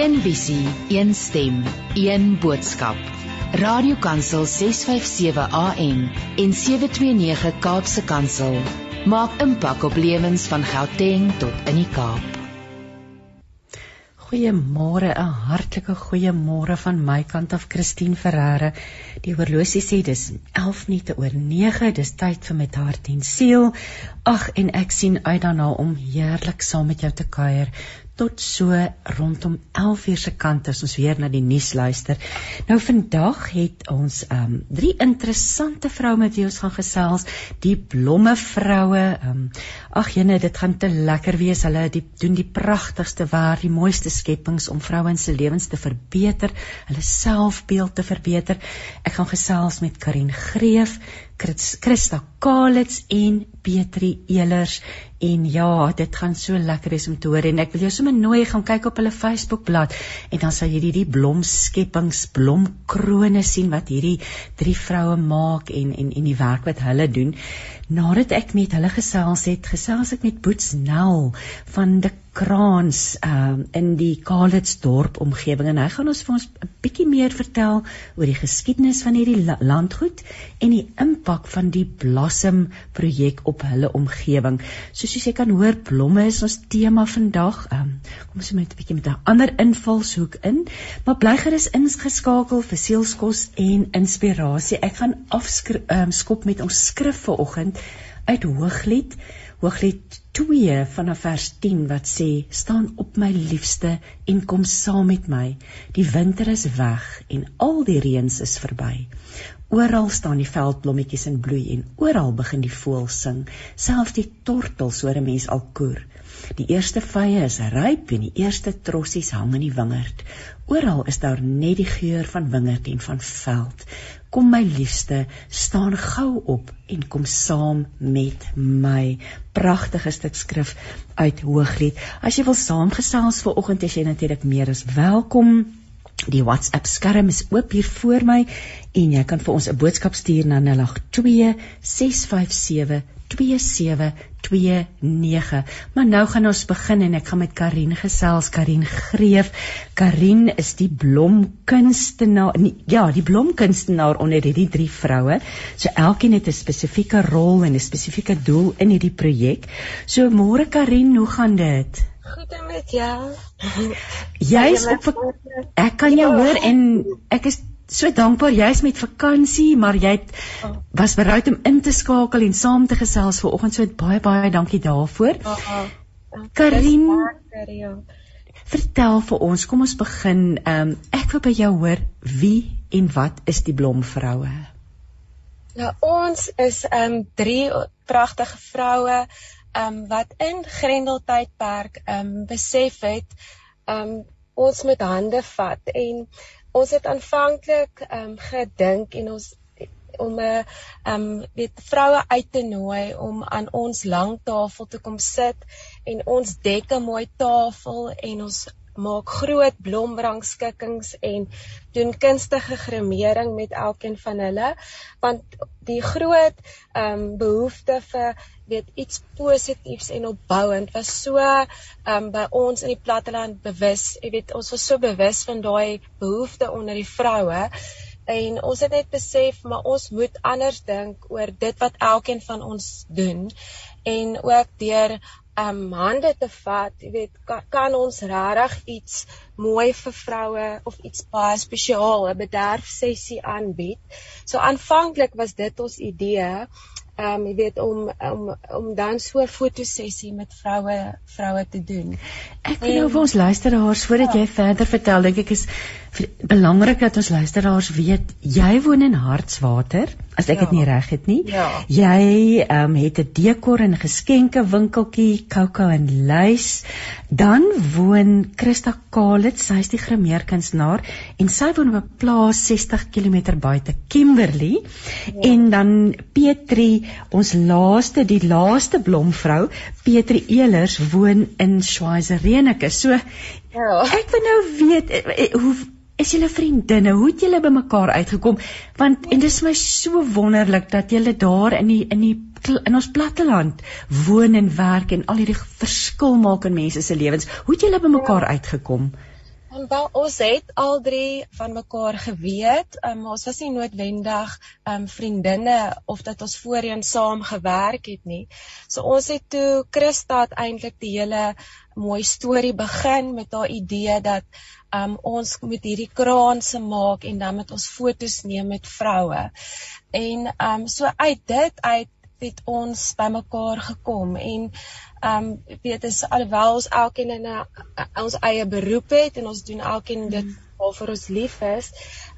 Een visie, een stem, een boodskap. Radiokansel 657 AM en 729 Kaapse Kansel maak impak op lewens van Gauteng tot in die Kaap. Goeiemôre, 'n hartlike goeiemôre van my kant af Christine Ferreira. Die horlosie sê dis 11 minute oor 9, dis tyd vir met hart en siel. Ag en ek sien uit daarna om heerlik saam met jou te kuier tot so rondom 11:00 se kant as ons weer na die nuus luister. Nou vandag het ons um drie interessante vroue met wie ons gaan gesels, die blomme vroue. Um ag jene, dit gaan te lekker wees. Hulle die, doen die pragtigste werk, die mooiste skepings om vrouens se lewens te verbeter, hulle selfbeeld te verbeter. Ek gaan gesels met Karin Greef, Christa Kalitz en Petri Elers en ja, dit gaan so lekker wees om te hoor. En ek wil jou sommer nooi gaan kyk op hulle Facebookblad. En dan sal jy hierdie blomskepings, blomkrone sien wat hierdie drie vroue maak en en en die werk wat hulle doen. Nadat ek met hulle gesels het, gesels ek met Boets Nel van die Kraans um, in die Kalitsdorp omgewing en hy gaan ons vir ons 'n bietjie meer vertel oor die geskiedenis van hierdie la landgoed en die impak van die Blossom projek op hulle omgewing. So soos jy kan hoor, blomme is ons tema vandag. Um, kom ons moet 'n bietjie met 'n ander invalshoek in, maar bly gerus ingeskakel vir sielskos en inspirasie. Ek gaan afskop um, met ons skrif vanoggend uit Hooglied Hooglied 2 vanaf vers 10 wat sê: "Staan op my liefste en kom saam met my. Die winter is weg en al die reëns is verby. Oral staan die veldblommetjies in bloei en oral begin die voëls sing. Selfs die tortels hoor 'n mens al koer. Die eerste vye is ryp en die eerste trossies hang in die wingerd. Oral is daar net die geur van wingerd en van veld. Kom my liefste, staan gou op en kom saam met my. Pragtige stuk skrif uit Hooglied. As jy wil saamgesels vir oggend, is jy natuurlik meer as welkom. Die WhatsApp skerm is oop hier voor my en jy kan vir ons 'n boodskap stuur na 082 657 2729. Maar nou gaan ons begin en ek gaan met Karin gesels. Karin Greef. Karin is die blomkunstenaar. Ja, die blomkunstenaar onder hierdie drie vroue. So elkeen het 'n spesifieke rol en 'n spesifieke doel in hierdie projek. So môre Karin, hoe gaan dit? Goed en met jou? Jy's op ek kan jou hoor en ek is so dankbaar jy's met vakansie, maar jy het oh. was bereid om in te skakel en saam te gesels vir oggend. So baie baie dankie daarvoor. Oh, oh. Karin, vertel vir ons, kom ons begin. Ehm um, ek wil by jou hoor wie en wat is die blomvroue? Ja, ons is ehm um, drie pragtige vroue ehm um, wat in Grendeltydperk ehm um, besef het ehm um, ons met hande vat en ons het aanvanklik ehm um, gedink en ons om 'n uh, ehm um, weet vroue uit te nooi om aan ons lang tafel te kom sit en ons dek 'n mooi tafel en ons maak groot blomrangskikkings en doen kunstige gremering met elkeen van hulle want die groot ehm um, behoefte vir weet iets positiefs en opbouend was so um by ons in die platteland bewus jy weet ons was so bewus van daai behoefte onder die vroue en ons het net besef maar ons moet anders dink oor dit wat elkeen van ons doen en ook deur um hande te vat jy weet kan, kan ons regtig iets mooi vir vroue of iets baie spesiaal 'n bederf sessie aanbied so aanvanklik was dit ons idee ehm um, jy weet om om om dan so 'n fotosessie met vroue vroue te doen. Ek wil nou vir ons luisteraars voordat ja. jy verder vertel, dink ek is belangrik dat ons luisteraars weet jy woon in Hartswater as ek dit ja. nie reg het nie. Ja. Jy um, het 'n dekor en geskenke winkeltjie, Coco en Lys. Dan woon Christa Kalitz, sy is die grimeerkunstenaar en sy woon op 'n plaas 60 km buite Kimberley. Ja. En dan Petri, ons laaste, die laaste blomvrou, Petri Elers woon in Schweizerenike. So ja. Ek wil nou weet eh, eh, hoe is julle vriendinne? Hoe het julle bymekaar uitgekom? Want en dit is my so wonderlik dat julle daar in die in die in ons platteland woon en werk en al hierdie verskil maak in mense se lewens. Hoe het julle bymekaar uitgekom? En wel ons het al drie van mekaar geweet, um, ons was nie noodwendig um vriendinne of dat ons voorheen saam gewerk het nie. So ons het toe Christa eintlik die hele mooi storie begin met haar idee dat um ons moet hierdie kraanse maak en dan met ons fotos neem met vroue. En um so uit dit uit het ons bymekaar gekom en ehm um, weet is alhoewel ons elkeen in 'n ons eie beroep het en ons doen elkeen dit mm. waarvoor ons lief is.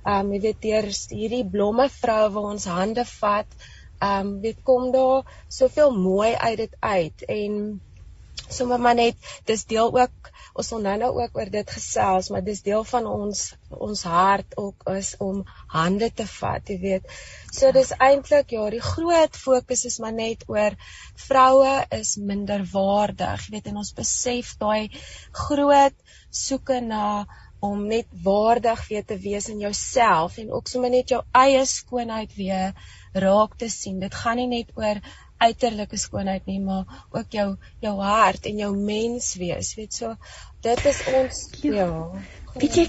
Ehm um, jy weet deur hierdie blomme vrou wat ons hande vat, ehm um, weet kom daar soveel mooi uit dit uit en sommer maar net dis deel ook ons sal nou nou ook oor dit gesels, maar dis deel van ons ons hart ook is om hande te vat, jy weet. So dis eintlik ja, die groot fokus is maar net oor vroue is minderwaardig, jy weet en ons besef daai groot soeke na om net waardig weer te wees in jouself en ook sommer net jou eie skoonheid weer raak te sien. Dit gaan nie net oor uiterlike skoonheid nie, maar ook jou jou hart en jou mens wees. Weet so, dit is ons ja. ja weet jy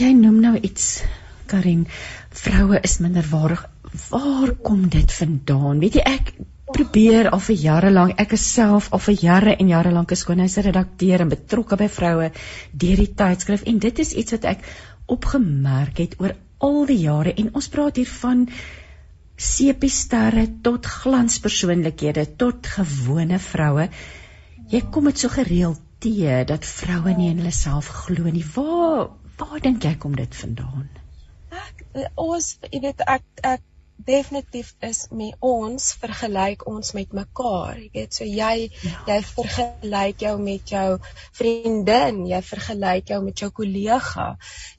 jy noem nou iets Karin, vroue is minderwaardig. Waar kom dit vandaan? Weet jy ek probeer al vir jare lank ek is self al vir jare en jare lank 'n skoonheidsredakteur en betrokke by vroue deur die tydskrif en dit is iets wat ek opgemerk het oor al die jare en ons praat hier van sepiesterre tot glanspersoonlikhede tot gewone vroue. Jy kom dit so gereeld teë dat vroue nie in hulle self glo nie. Waar waar dink jy kom dit vandaan? Ek ons jy weet ek ek definitief is me ons vergelyk ons met mekaar. Jy weet so jy ja. jy vergelyk jou met jou vriendin, jy vergelyk jou met jou kollega.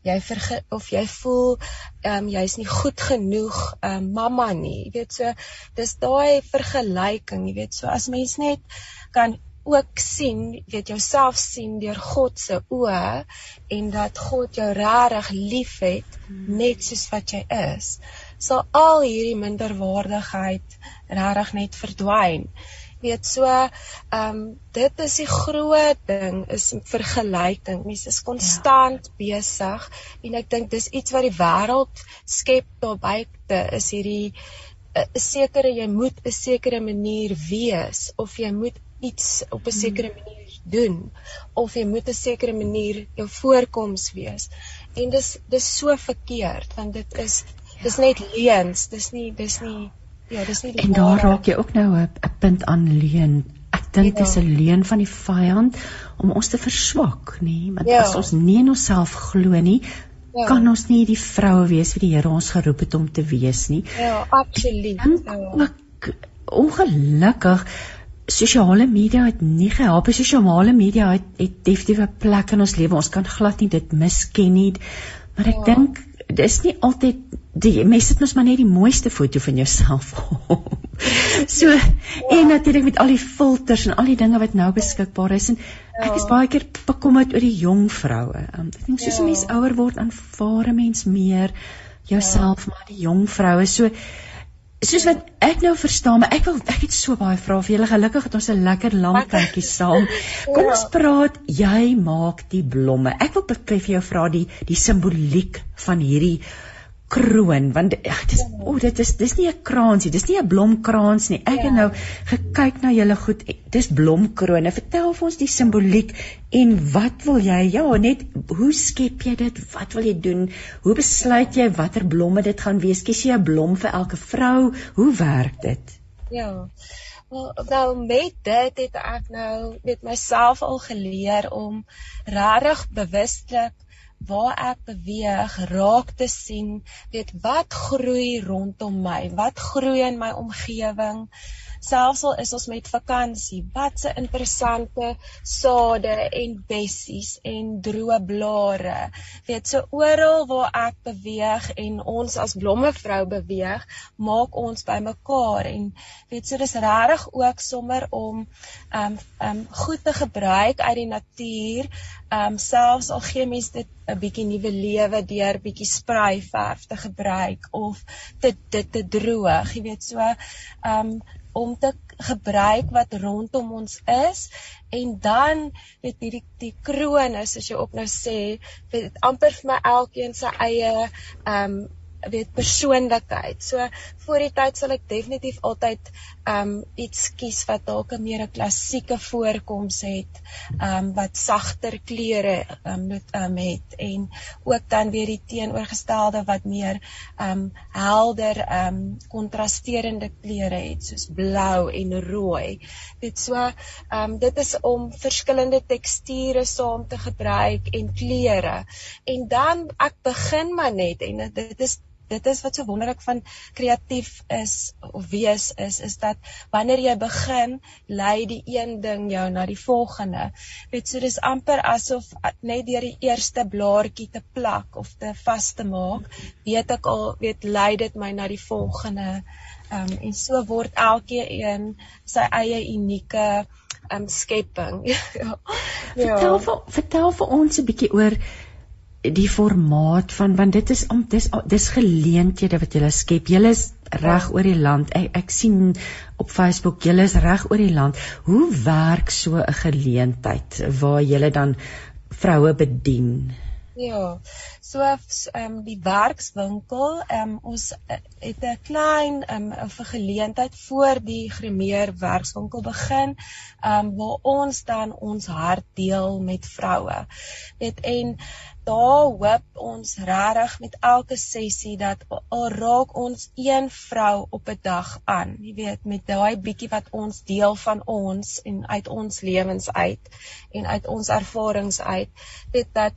Jy verge of jy voel ehm um, jy's nie goed genoeg ehm um, mamma nie. Jy weet so dis daai vergelyking, jy weet so as mens net kan ook sien, weet jouself sien deur God se oë en dat God jou regtig liefhet net soos wat jy is sal al hierdie minderwaardigheid regtig net verdwyn. Weet so, ehm um, dit is die groot ding is vergelyking. Mense is konstant ja. besig en ek dink dis iets wat die wêreld skep daar buite is hierdie 'n uh, sekere jy moet 'n sekere manier wees of jy moet iets op 'n sekere hmm. manier doen of jy moet 'n sekere manier jou voorkoms wees. En dis dis so verkeerd want dit is dis net leuns, dis nie dis nie ja, dis nie En daar raak jy ook nou 'n punt aan leuen. Ek dink dit is 'n leuen van die vyand om ons te verswak, nê? Want ja. as ons nie in onsself glo nie, ja. kan ons nie die vroue wees wie die Here ons geroep het om te wees nie. Ja, absoluut. Ja. Ongelukkig sosiale media het nie gehelp. Sosiale media het het definitief 'n plek in ons lewe. Ons kan glad nie dit misken nie. Maar ek ja. dink dis nie altyd die mense sit mos maar net die mooiste foto van jouself op. so ja. en natuurlik met al die filters en al die dinge wat nou beskikbaar is en ja. ek is baie keer bekommerd oor die jong vroue. Um, ek dink soos 'n ja. mens ouer word, aanvaar 'n mens meer jouself ja. maar die jong vroue. So soos wat ek nou verstaan, maar ek wil ek het so baie vrae vir julle. Gelukkig het ons 'n lekker lang tydjie saam. Kom ons ja. praat, jy maak die blomme. Ek wil vir jou vra die die simboliek van hierdie kroon want ag dis o oh, dit is dis nie 'n kraansie dis nie 'n blomkrans nie. Ek ja. het nou gekyk na julle goed dis blomkrone. Vertel vir ons die simboliek en wat wil jy? Ja net hoe skep jy dit? Wat wil jy doen? Hoe besluit jy watter blomme dit gaan wees? Kies jy 'n blom vir elke vrou? Hoe werk dit? Ja. Wel nou met dit het ek nou met myself al geleer om regtig bewuslik waar ek beweeg, raak te sien, weet wat groei rondom my, wat groei in my omgewing selfs al is ons met vakansie, wat 'n interessante sade en bessies en droë blare. Weet so oral waar ek beweeg en ons as blommevrou beweeg, maak ons bymekaar en weet so dis regtig ook sommer om um um goed te gebruik uit die natuur, um selfs al gee mens dit 'n bietjie nuwe lewe deur bietjie spray verf te gebruik of dit dit te droog, jy weet so um om te gebruik wat rondom ons is en dan weet hierdie die kroon is as jy ook nou sê weet amper vir my elkeen sy eie ehm um, weet persoonlikheid. So voor die tyd sal ek definitief altyd um iets kies wat dalk 'n meer 'n klassieke voorkoms het, um wat sagter kleure um met um het en ook dan weer die teenoorgestelde wat meer um helder um kontrasterende kleure het soos blou en rooi. Dit so um dit is om verskillende teksture saam te gebruik en kleure. En dan ek begin maar net en dit is dit is wat so wonderlik van kreatief is of wees is is dat wanneer jy begin lei die een ding jou na die volgende. Weet so dis amper asof net deur die eerste blaartjie te plak of te vas te maak, weet ek al weet lei dit my na die volgende. Ehm um, en so word elkeen sy eie unieke um, skepping. ja. Vertel vir vertel vir ons 'n bietjie oor die formaat van want dit is om dis dis geleenthede wat julle skep. Julle is reg oor die land. Ek, ek sien op Facebook julle is reg oor die land. Hoe werk so 'n geleentheid waar julle dan vroue bedien? Ja. So ehm um, die werkswinkel, ehm um, ons uh, het 'n klein ehm um, 'n geleentheid voor die Grimeer werkswinkel begin, ehm um, waar ons dan ons hart deel met vroue. Dit en daar hoop ons regtig met elke sessie dat al raak ons een vrou op 'n dag aan. Jy weet, met daai bietjie wat ons deel van ons en uit ons lewens uit en uit ons ervarings uit, weet dat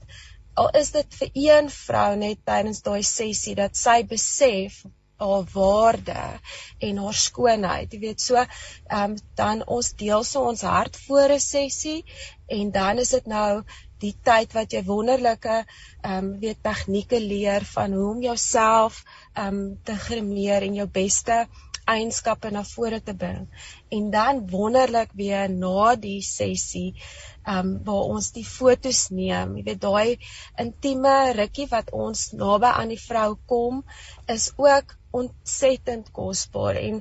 al is dit vir een vrou net tydens daai sessie dat sy besef haar waarde en haar skoonheid. Jy weet so, ehm um, dan ons deel so ons hart voor 'n sessie en dan is dit nou die tyd wat jy wonderlike ehm um, weet tegnieke leer van hoe om jouself ehm um, te grimeer en jou beste eienskappe na vore te bring. En dan wonderlik weer na die sessie ehm um, waar ons die fotos neem. Jy weet daai intieme rukkie wat ons naby aan die vrou kom is ook ontsettend kosbaar en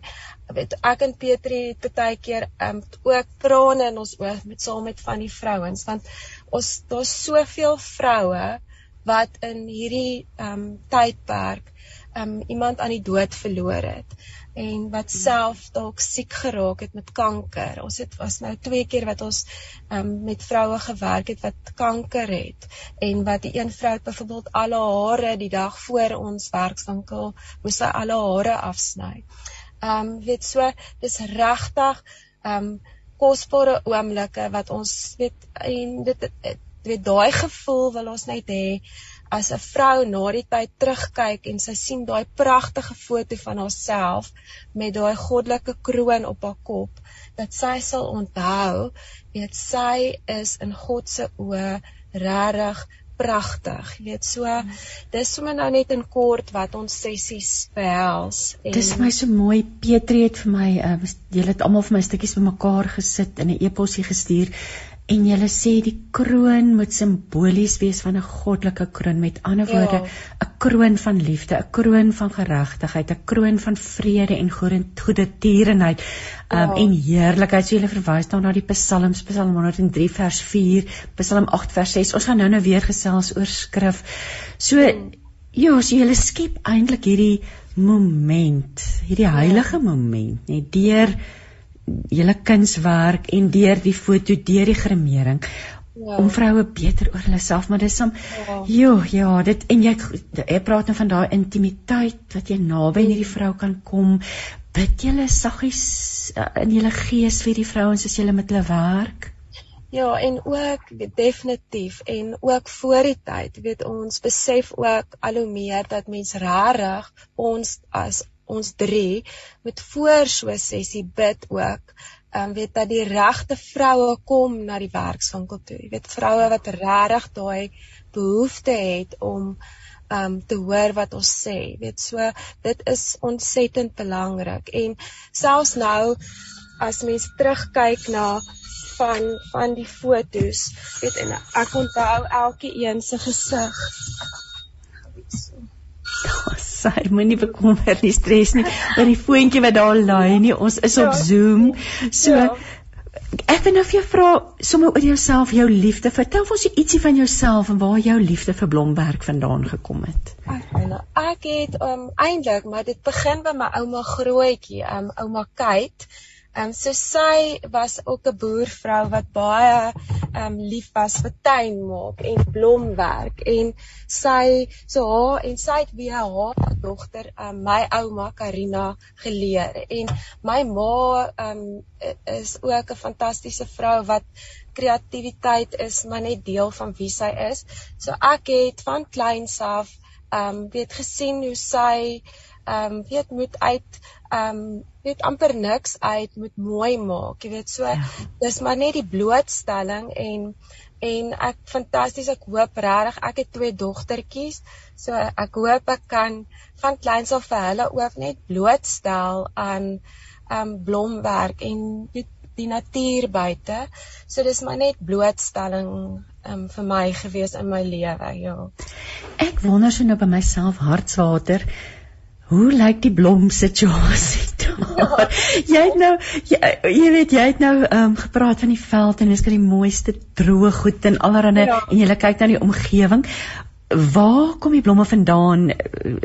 weet ek en Petri het baie keer um ook trane in ons oë met saam met van die vrouens want ons daar's soveel vroue wat in hierdie um tydperk um iemand aan die dood verloor het en wat self dalk siek geraak het met kanker. Ons het was nou twee keer wat ons um, met vroue gewerk het wat kanker het en wat die een vrou byvoorbeeld alle hare die dag voor ons werkswinkel moes sy alle hare afsny. Um weet so dis regtig um kosbare oomblikke wat ons weet en dit weet daai gevoel wil ons net hê as 'n vrou na die tyd terugkyk en sy sien daai pragtige foto van haarself met daai goddelike kroon op haar kop, dat sy sal onthou, weet sy is in God se oë regtig pragtig. Jy weet so, dis sommer nou net in kort wat ons sessies behels. En... Dis my so mooi. Petrie het vir my, uh, julle het almal vir my stukkies bymekaar gesit in 'n e-posie gestuur En jy sê die kroon moet simbolies wees van 'n goddelike kroon met ander ja. woorde 'n ja. kroon van liefde, 'n kroon van geregtigheid, 'n kroon van vrede en goeie tierenheid um, ja. en heerlikheid. So jy verwys dan na die Psalms, Psalm 103 vers 4, Psalm 8 vers 6. Ons gaan nou nou weer gesels oor skrif. So hmm. ja, so jy skep eintlik hierdie moment, hierdie heilige ja. moment, net deur julle kunswerk en deur die foto, deur die gremering ja. om vroue beter oor hulle self, maar dis som ja. Jo, ja, dit en jy jy praat nou van daai intimiteit wat jy naby aan hierdie vrou kan kom. Bid julle saggies uh, in julle gees vir die vrouens as julle met hulle werk. Ja, en ook definitief en ook voor die tyd, weet ons besef ook al hoe meer dat mens rarig ons as ons drie met voor so 'n sessie bid ook. Ehm um, weet dat die regte vroue kom na die werkswinkel toe. Jy weet vroue wat regtig daai behoefte het om ehm um, te hoor wat ons sê. Weet so dit is ontsettend belangrik en selfs nou as mens terugkyk na van van die fotos, weet en ek onthou elke een se gesig. Sy moenie bekommer nie, stres nie oor die voetjie wat daar lê nie. Ons is op ja. Zoom. So ja. Ek wil nou vir jou vra sommer oor jouself, jou liefde. Vertel ons ietsie van jouself en waar jou liefde vir blomwerk vandaan gekom het. Ek nou, ek het um eintlik, maar dit begin by my ouma grootjie, um ouma Kate. Ehm um, so sy was ook 'n boervrou wat baie ehm um, lief was vir tuin maak en blomwerk en sy so haar en sy het weer haar dogter um, my ouma Karina geleer en my ma ehm um, is ook 'n fantastiese vrou wat kreatiwiteit is maar net deel van wie sy is. So ek het van kleins af ehm um, weet gesien hoe sy ehm um, weet moet uit ehm um, weet amper niks uit moet mooi maak. Jy weet so ja. dis maar net die blootstelling en en ek fantasties ek hoop regtig ek het twee dogtertjies. So ek hoop ek kan van kleins af vir hulle ook net blootstel aan um, blomwerk en weet die natuur buite. So dis maar net blootstelling um, vir my gewees in my lewe, ja. Ek wonder so nou by myself hartswater Hoe lyk die blom situasie daar? Jy het nou jy, jy weet jy het nou ehm um, gepraat van die veld en dis kan die mooiste droë goed en allerhande ja. en jy kyk na die omgewing. Waar kom die blomme vandaan?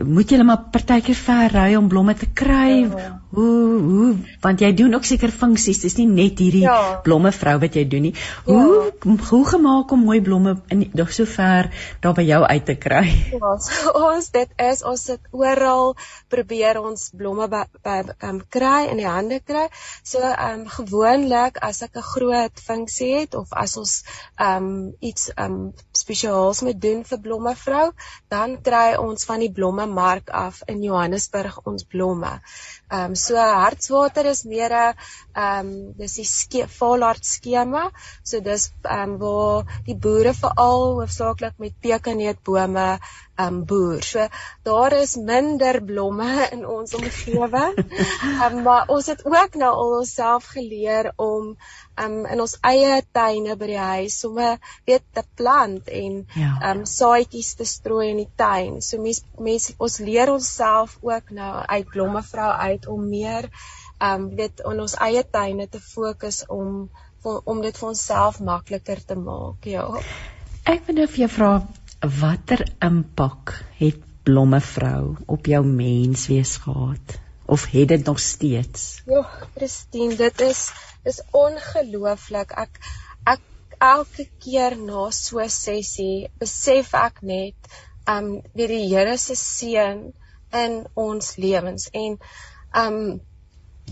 Moet jy net maar partykeer ver ry om blomme te kry? Ja hoe hoe want jy doen ook seker funksies dis nie net hierdie ja. blomme vrou wat jy doen nie hoe ja. hoe gemaak om mooi blomme in nog so ver daar by jou uit te kry ja, so ons dit is ons sit oral probeer ons blomme by, by um, kry in die hande kry so um, gewoonlik as ek 'n groot funksie het of as ons um, iets um, spesiaals moet doen vir blomme vrou dan kry ons van die blomme mark af in Johannesburg ons blomme Ehm um, so hartswater is meer 'n ehm um, dis die ske volhard skema. So dis ehm um, waar die boere veral hoofsaaklik met pekaneetbome ehm um, boer. So daar is minder blomme in ons omgewing. Um, maar ons het ook nou al onsself geleer om um, in ons eie tuine by die huis sommer weet te plant en ja. um saadjies te strooi in die tuin. So mense mens, ons leer onsself ook nou uit blommevrou uit om meer um weet in ons eie tuine te fokus om om dit vir onsself makliker te maak. Ja. Ek wil nou vir jou vra watter impak het blommevrou op jou menswees gehad? Of het dit nog steeds? Ja, Christine, dit is is ongelooflik. Ek ek elke keer na so 'n sessie besef ek net um wie die Here se seën in ons lewens en um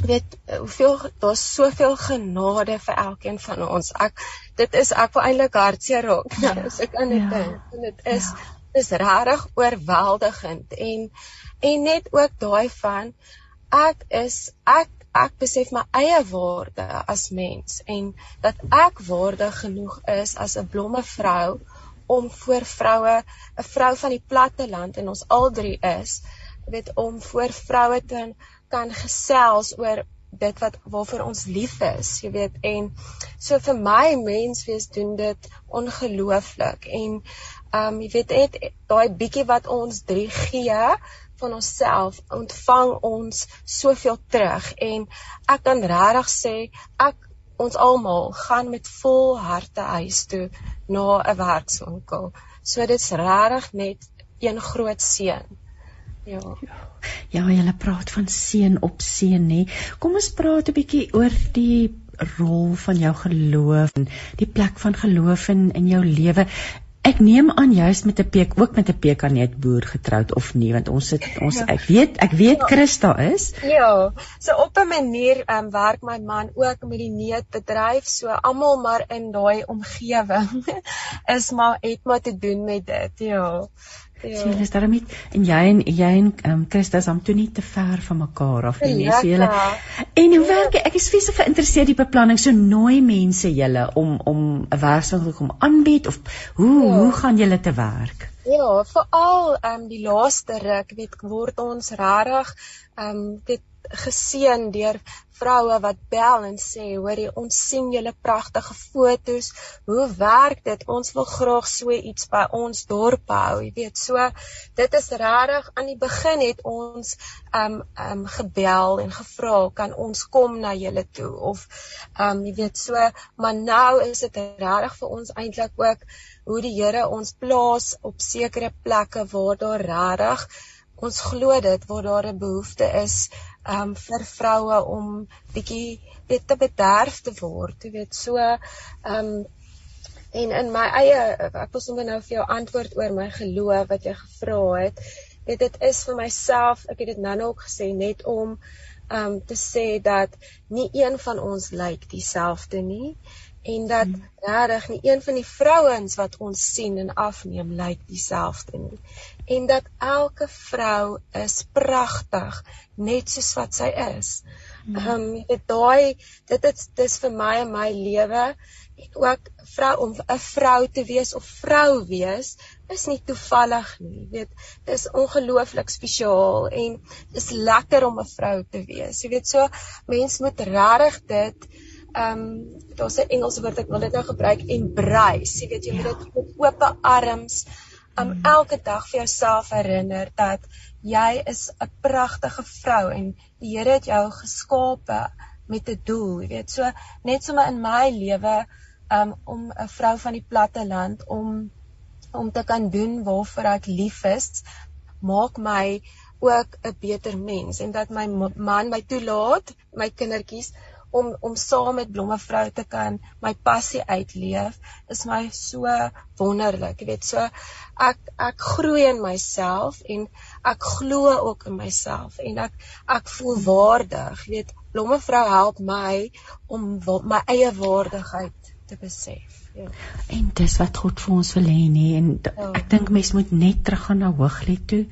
weet hoeveel daar's soveel genade vir elkeen van ons. Ek dit is ek wil eintlik hartseer raak nou as ek aan dit ja. dink. En dit is ja. is regtig oorweldigend en en net ook daai van ek is ek ek besef my eie waarde as mens en dat ek waardig genoeg is as 'n blomme vrou om voor vroue 'n vrou van die platte land en ons al drie is weet om voor vroue te kan gesels oor dit wat waarvoor ons lief is jy weet en so vir my mens wees doen dit ongelooflik en um, jy weet dit daai bietjie wat ons drie gee van onsself ontvang ons soveel terug en ek kan regtig sê ek ons almal gaan met vol harte huis toe na 'n werkswinkel. So dit's regtig net een groot seën. Ja. Ja, jy praat van seën op seën nê. Kom ons praat 'n bietjie oor die rol van jou geloof en die plek van geloof in in jou lewe. Ek neem aan juist met 'n peek ook met 'n pekanet boer getroud of nie want ons het ons ja. ek weet ek weet. Christa is. Ja. So op 'n manier ehm um, werk my man ook met die neetbedryf so almal maar in daai omgewing is maar het maar te doen met dit. Ja. Ja. Sien, dis daarom nie en jy en jy en um, Christus om toe nie te ver van mekaar af nie. Dis julle. En hoe werk ek is fisies geïnteresseerd die beplanning so nooi mense julle om om 'n werkswinkel kom aanbied of hoe ja. hoe gaan julle te werk? Ja, veral ehm um, die laaste ruk weet word ons regtig ehm um, dit geseën deur vroue wat bel en sê hoor jy ons sien julle pragtige fotos. Hoe werk dit? Ons wil graag so iets by ons dorp hou. Jy weet so dit is regtig aan die begin het ons um um gebel en gevra kan ons kom na julle toe? Of um jy weet so maar nou is dit regtig vir ons eintlik ook hoe die Here ons plaas op sekere plekke waar daar regtig ons glo dit waar daar 'n behoefte is um vir vroue om bietjie weet te bederf te word, jy weet so um en in my eie ek wil sommer nou vir jou antwoord oor my geloof wat jy gevra het. Weet dit is vir myself, ek het dit nou ook gesê net om um te sê dat nie een van ons lyk dieselfde nie en dat hmm. regtig nie een van die vrouens wat ons sien en afneem lyk dieselfde nie en dat elke vrou is pragtig net soos wat sy is. Hmm. Ehm um, dit daai dit is dis vir my en my lewe en ook vrou om 'n vrou te wees of vrou wees is nie toevallig nie. Jy weet, dis ongelooflik spesiaal en dis lekker om 'n vrou te wees. Jy weet so mens moet regtig dit ehm um, daar's 'n Engelse woord ek wil dit nou gebruik embrace. Jy weet jy moet ja. dit met oop arms um mm. elke dag vir jouself herinner dat jy is 'n pragtige vrou en die Here het jou geskape met 'n doel. Jy weet so net sommer in my lewe um om 'n vrou van die platte land om om te kan doen waarvoor ek lief is, maak my ook 'n beter mens en dat my man my toelaat, my kindertjies om om saam met blommevrou te kan my passie uitleef is my so wonderlik. Jy weet, so ek ek groei in myself en ek glo ook in myself en ek ek voel waardig. Jy weet, blommevrou help my om my eie waardigheid te besef. Ja. En dis wat God vir ons wil hê nie en ja. ek dink mens moet net teruggaan na Hooglied toe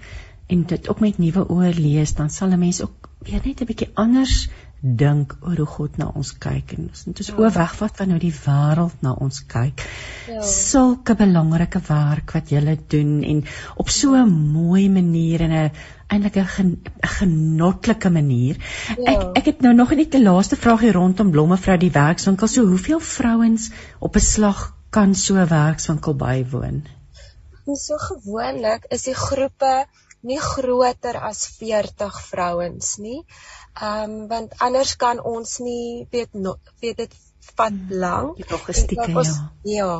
en dit ook met nuwe oë lees dan sal 'n mens ook weer net 'n bietjie anders dink oor hoe God na ons kyk en ons moet ons ja. oë wegvat van hoe die wêreld na ons kyk. Ja. Sulke belangrike werk wat julle doen en op so 'n mooi manier en 'n eintlik 'n gen, genotlike manier. Ja. Ek ek het nou nog net 'n laaste vraagie rondom blommevrou die werkswinkel. So hoeveel vrouens op 'n slag kan so 'n werkswinkel bywoon? So gewoonlik is die groepe nie groter as 40 vrouens nie. Ehm um, want anders kan ons nie weet no, weet dit vat hmm, lank. Die logistieke ja. Ja.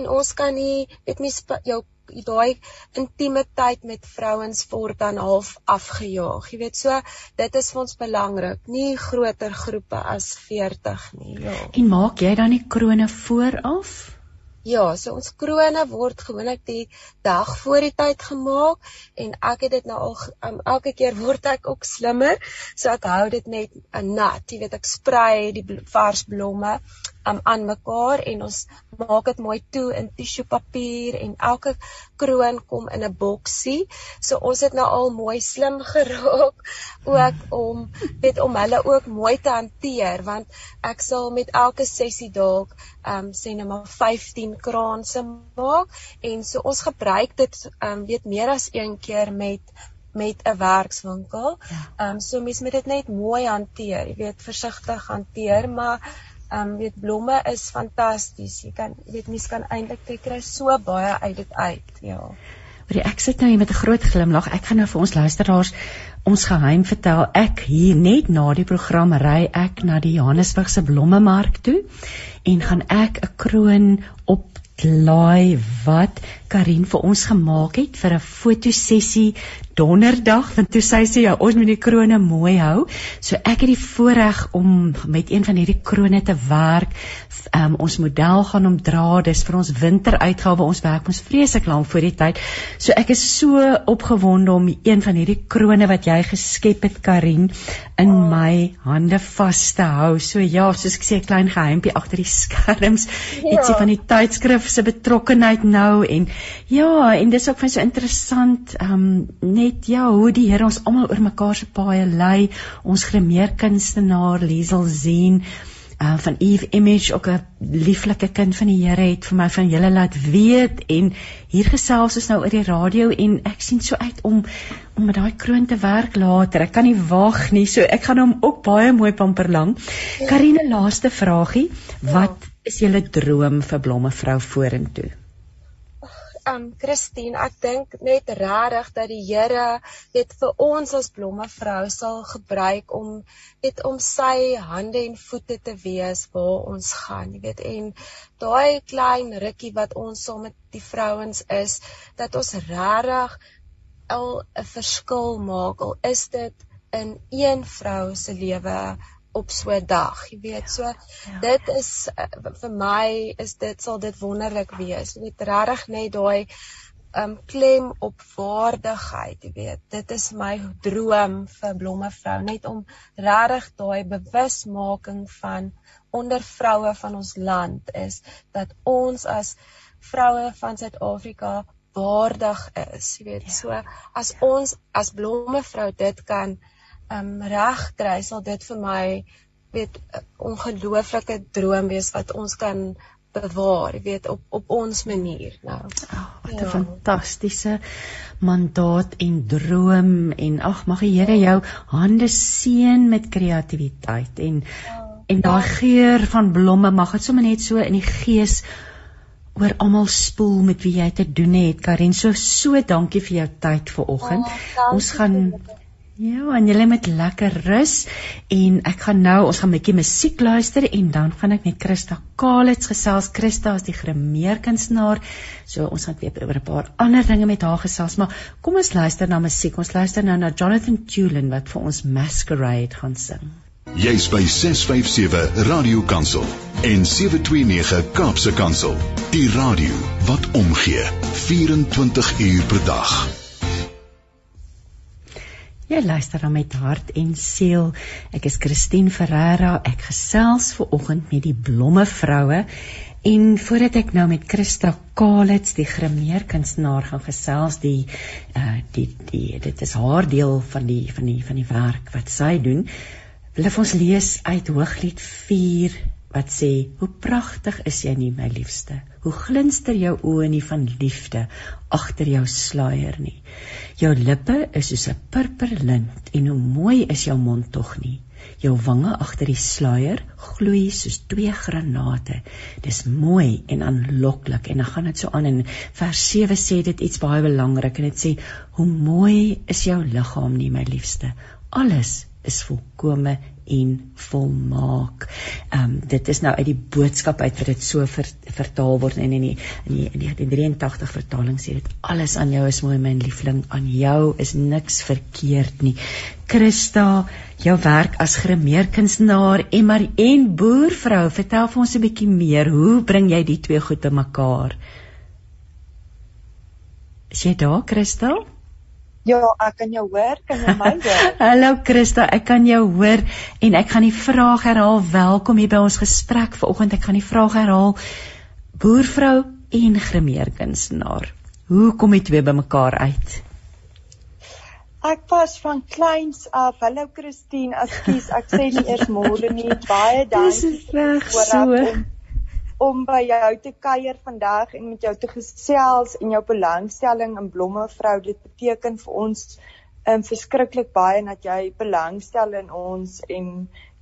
En ons kan nie weet mens jou daai intieme tyd met vrouens word dan half afgejaag. Jy weet so dit is vir ons belangrik, nie groter groepe as 40 nie. Ja. En maak jy dan die krone vooraf? Ja, so ons krone word gewoonlik die dag voor die tyd gemaak en ek het dit nou al um, elke keer word ek ook slimmer, so ek hou dit net uh, nat. Jy weet ek sprei die bl vars blomme um, aan mekaar en ons maak dit mooi toe in tissue papier en elke kroon kom in 'n boksie. So ons het nou al mooi slim geraak ook om weet om hulle ook mooi te hanteer want ek sal met elke sessie dalk um, sê net maar 15 kraanse maak en so ons gebruik dit um, weet meer as een keer met met 'n werkswinkel. Ehm um, so mens moet dit net mooi hanteer, jy weet versigtig hanteer, maar Ehm um, weet blomme is fantasties. Jy kan weet mens kan eintlik jy kry so baie uit dit uit. Ja. Maar ek sit nou hier met 'n groot glimlag. Ek gaan nou vir ons luisteraars ons geheim vertel. Ek hier net na die program ry ek na die Johannesburg se blommemark toe en gaan ek 'n kroon op laai wat Karin vir ons gemaak het vir 'n fotosessie donderdag want toe sy sê ja ons moet die krone mooi hou. So ek het die voorreg om met een van hierdie krone te werk. Um, ons model gaan hom dra. Dis vir ons winteruitgawe. Ons werk ons vreeslik lank voor die tyd. So ek is so opgewonde om een van hierdie krone wat jy geskep het Karin in oh. my hande vas te hou. So ja soos ek sê 'n klein geheimpie agter die skerms. Ja. ietsie van die tydskrif se betrokkenheid nou en Ja, en dis ook vir so interessant, ehm um, net ja, hoe die Here ons almal oor mekaar se paaie lei. Ons grimeer kunstenaar Liesel Zien uh, van Eve Image ook 'n lieflike kind van die Here het vir my van julle laat weet en hier gesels ons nou oor die radio en ek sien so uit om om met daai kroon te werk later. Ek kan nie wag nie. So ek gaan hom ook baie mooi pamper lank. Karine laaste vragie. Wat is julle droom vir blomme vrou vorentoe? Um Christine, ek dink net regtig dat die Here weet vir ons as blomme vrou sal gebruik om net om sy hande en voete te wees waar ons gaan, jy weet. En daai klein rukkie wat ons saam met die vrouens is, dat ons regtig al 'n verskil maak. Al is dit in een vrou se lewe op so 'n dag, jy weet. So ja. dit is uh, vir my is dit sal dit wonderlik wees. Net regtig net daai um klem op waardigheid, jy weet. Dit is my droom vir blomme vrou net om regtig daai bewusmaking van onder vroue van ons land is dat ons as vroue van Suid-Afrika waardig is, jy weet. Ja. So as ons as blomme vrou dit kan um reg kry sal dit vir my weet 'n ongelooflike droom wees wat ons kan bewaar, weet op op ons manier nou. Oh, wat 'n ja. fantastiese mandaat en droom en ag mag die Here jou hande seën met kreatiwiteit en ja. en daai geur van blomme mag dit sommer net so in die gees oor almal spoel met wie jy te doen het. Karen, so so dankie vir jou tyd vanoggend. Oh, ons gaan Ja, en julle moet lekker rus en ek gaan nou, ons gaan 'n bietjie musiek luister en dan gaan ek met Christa Kalitz gesels. Christa is die grimeerkunstenaar. So ons gaan weer oor 'n paar ander dinge met haar gesels, maar kom ons luister na musiek. Ons luister nou na Jonathan Tulin wat vir ons Masquerade gaan sing. Jy's by 657 Radio Kansel en 729 Kaapse Kansel. Die radio wat omgee 24 uur per dag. Jy luister dan met hart en siel. Ek is Christine Ferreira. Ek gesels ver oggend met die blomme vroue en voordat ek nou met Christa Kalitz, die grimeer kunstenaar gaan gesels, die uh die die dit is haar deel van die van die van die werk wat sy doen. Wil ons lees uit Hooglied 4 wat sê: Hoe pragtig is jy nie, my liefste. Hoe glinster jou oë nie van liefde agter jou sluier nie. Jou lippe is soos 'n purperlint en hoe mooi is jou mond tog nie. Jou wange agter die sluier gloei soos twee granate. Dis mooi en aanloklik en dan gaan dit so aan in vers 7 sê dit iets baie belangrik en dit sê hoe mooi is jou liggaam nie my liefste. Alles is volkome en volmaak. Ehm um, dit is nou uit die boodskap uit wat dit so ver, vertaal word en in die in die in die 1983 vertaling sê dit alles aan jou is mooi my liefling, aan jou is niks verkeerd nie. Christa, jou werk as grimeerkunstenaar en maar en boervrou, vertel vir ons 'n bietjie meer. Hoe bring jy die twee goed te mekaar? Is jy daar, Christa? Ja, ek kan jou hoor. Kan jy my hoor? Hallo Christa, ek kan jou hoor en ek gaan die vraag herhaal. Welkom hier by ons gesprek vanoggend. Ek gaan die vraag herhaal. Boervrou en grimeerkunstenaar. Hoe kom die twee bymekaar uit? Ek was van kleins af. Hallo Christine, ekskuus, ek sê nie eers môre nie. Baie dankie. Dis reg so. Om, om by jou te kuier vandag en met jou te gesels en jou belangstelling in blomme vrou dit beteken vir ons um, verskriklik baie dat jy belangstel in ons en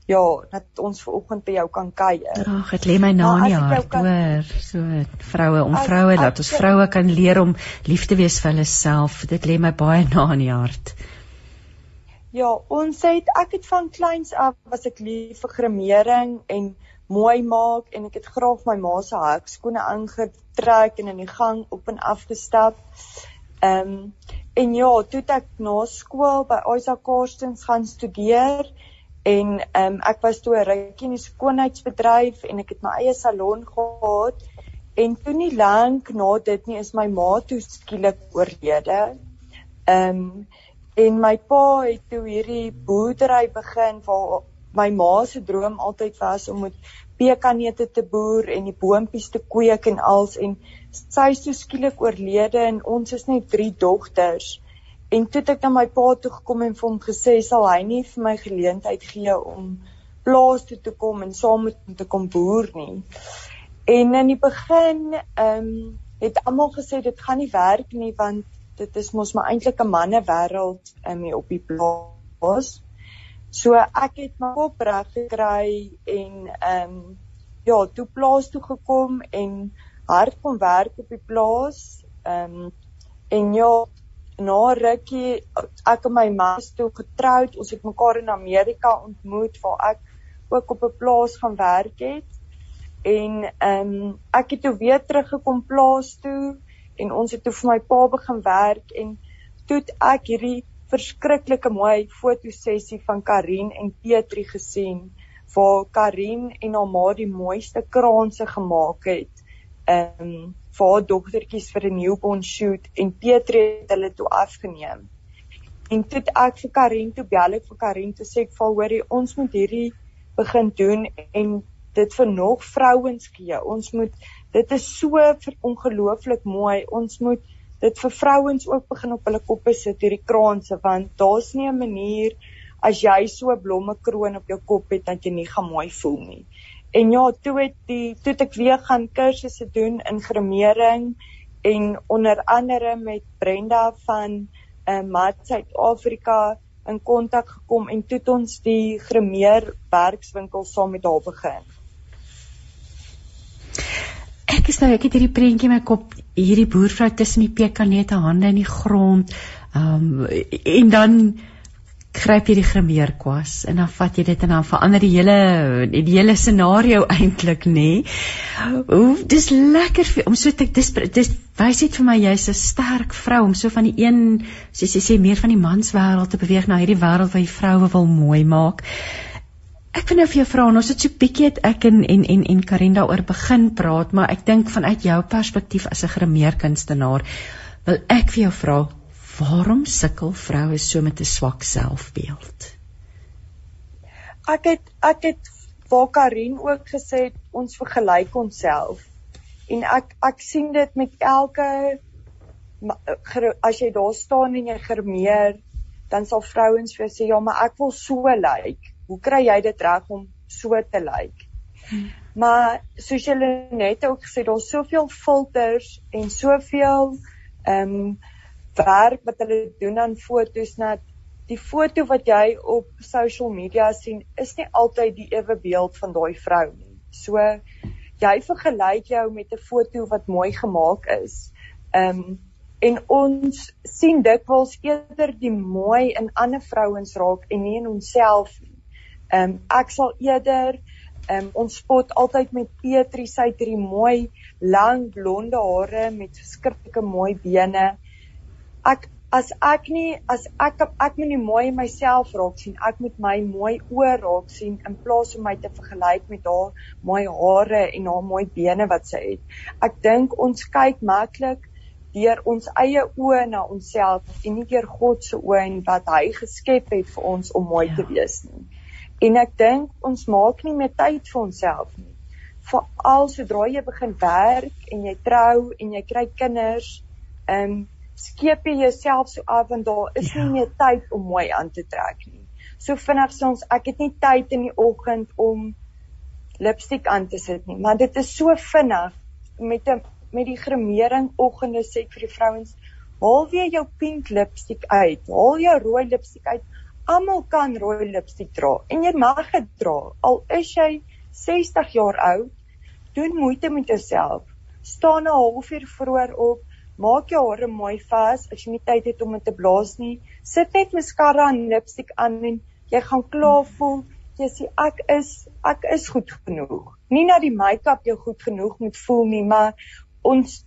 ja dat ons ver oggend by jou kan kuier. Ag dit lê my na in die hart hoor so vroue om vroue dat ons vroue kan leer om lief te wees vir hulle self dit lê my baie na in die hart. Ja, ons het ek het van kleins af was ek lief vir gremering en mooi maak en ek het graag my ma se hakskoene aangetrek en in die gang op en af gestap. Ehm um, en ja, toe ek na skool by Isaac Karstens gaan studeer en ehm um, ek was toe 'n rukkie in die skoonheidsbedryf en ek het my eie salon gehad en toe nie lank na dit nie is my ma toe skielik oorlede. Ehm um, en my pa het toe hierdie boerdery begin waar my ma se droom altyd was om met pekanneute te boer en die boontjies te kweek en als en sy is so skielik oorlede en ons is net drie dogters. En toe het ek na my pa toe gekom en vir hom gesê sal hy nie vir my geleentheid gee om plaas toe te kom en saam met hom te kom boer nie. En in die begin ehm um, het almal gesê dit gaan nie werk nie want dit is mos maar eintlik 'n manne wêreld um, hier op die plaas. So ek het my kop reg gekry en ehm um, ja, toe plaas toe gekom en hard kom werk op die plaas. Ehm um, en ja, na rukkie ek en my man is toe getroud. Ons het mekaar in Amerika ontmoet waar ek ook op 'n plaas gaan werk het. En ehm um, ek het toe weer teruggekom plaas toe en ons het toe vir my pa begin werk en toe ek hierdie verskriklike mooi fotosessie van Karin en Petri gesien waar Karin en haar ma die mooiste kraanse gemaak het. Ehm um, vir haar dogtertjies vir 'n newborn shoot en Petri het hulle toe afgeneem. En toe ek vir Karin toe bel ek vir Karin te sê ek val hoorie ons moet hierdie begin doen en dit vir nog vrouens gee. Ons moet dit is so ongelooflik mooi. Ons moet dit vir vrouens ook begin op hulle koppe sit hierdie kraanse want daar's nie 'n manier as jy so blomme kroon op jou kop het dat jy nie gaan mooi voel nie. En ja, toe het die toe het ek weer gaan kursusse doen in gremering en onder andere met Brenda van uh, Mat Suid-Afrika in kontak gekom en toe het ons die gremeer werkswinkel saam met haar begin. Ek is nou ek het hierdie prentjie in my kop, hierdie boervrou tussen die pekanette hande in die grond. Ehm um, en dan gryp jy die gremeerkwas en dan vat jy dit en dan verander die hele die hele scenario eintlik nê. Hoe dis lekker vir om so te dis dis wys dit vir my jy's 'n sterk vrou om so van die een soos jy sê meer van die manswêreld te beweeg na hierdie wêreld waar jy vroue wil mooi maak. Ek wil nou vir jou vra, ons het so bietjie het ek en en en en Karin daaroor begin praat, maar ek dink vanuit jou perspektief as 'n gremeerkunstenaar wil ek vir jou vra, Waarom sukkel vroue so met 'n swak selfbeeld? Ek het ek het waar Karin ook gesê het ons vergelyk onsself. En ek ek sien dit met elke as jy daar staan en jy germeer, dan sal vrouens vir sê ja, maar ek wil so lyk. Like. Hoe kry jy dit reg om so te lyk? Like? Hmm. Maar soos julle net ook gesê, daar's soveel filters en soveel ehm um, werk wat hulle doen aan fotos net die foto wat jy op social media sien is nie altyd die ewe beeld van daai vrou nie. So jy vergelyk jou met 'n foto wat mooi gemaak is. Ehm um, en ons sien dikwels eerder die mooi in ander vrouens raak en nie in onsself nie. Ehm um, ek sal eerder ehm um, ons spot altyd met Petri sy het hierdie mooi lang blonde hare met verskriklike mooi bene. Ek as ek nie as ek ek moet nie mooi in myself raak sien ek moet my mooi oë raak sien in plaas om my te vergelyk met haar mooi hare en haar mooi bene wat sy het. Ek dink ons kyk maklik deur ons eie oë na onsself en nie deur God se oë en wat hy geskep het vir ons om mooi ja. te wees nie en ek dink ons maak nie meer tyd vir onsself nie veral sodra jy begin werk en jy trou en jy kry kinders ehm um, skeep jy jouself so af want daar is ja. nie meer tyd om mooi aan te trek nie. So vinnig soms ek het nie tyd in die oggend om lipstik aan te sit nie, maar dit is so vinnig met 'n met die gremering oggende sê ek vir die vrouens, haal weer jou pink lipstik uit, haal jou rooi lipstik uit. Almal kan rooi lipstik dra en jy mag dit dra al is jy 60 jaar oud. Doen moeite met jouself. Staan 'n halfuur vroeër op Maak jou hare mooi vas as jy nie tyd het om dit te blaas nie. Sit net mascara en lipstik aan en jy gaan klaar voel. Jy sê ek is ek is goed genoeg. Nie dat die make-up jou goed genoeg moet voel nie, maar ons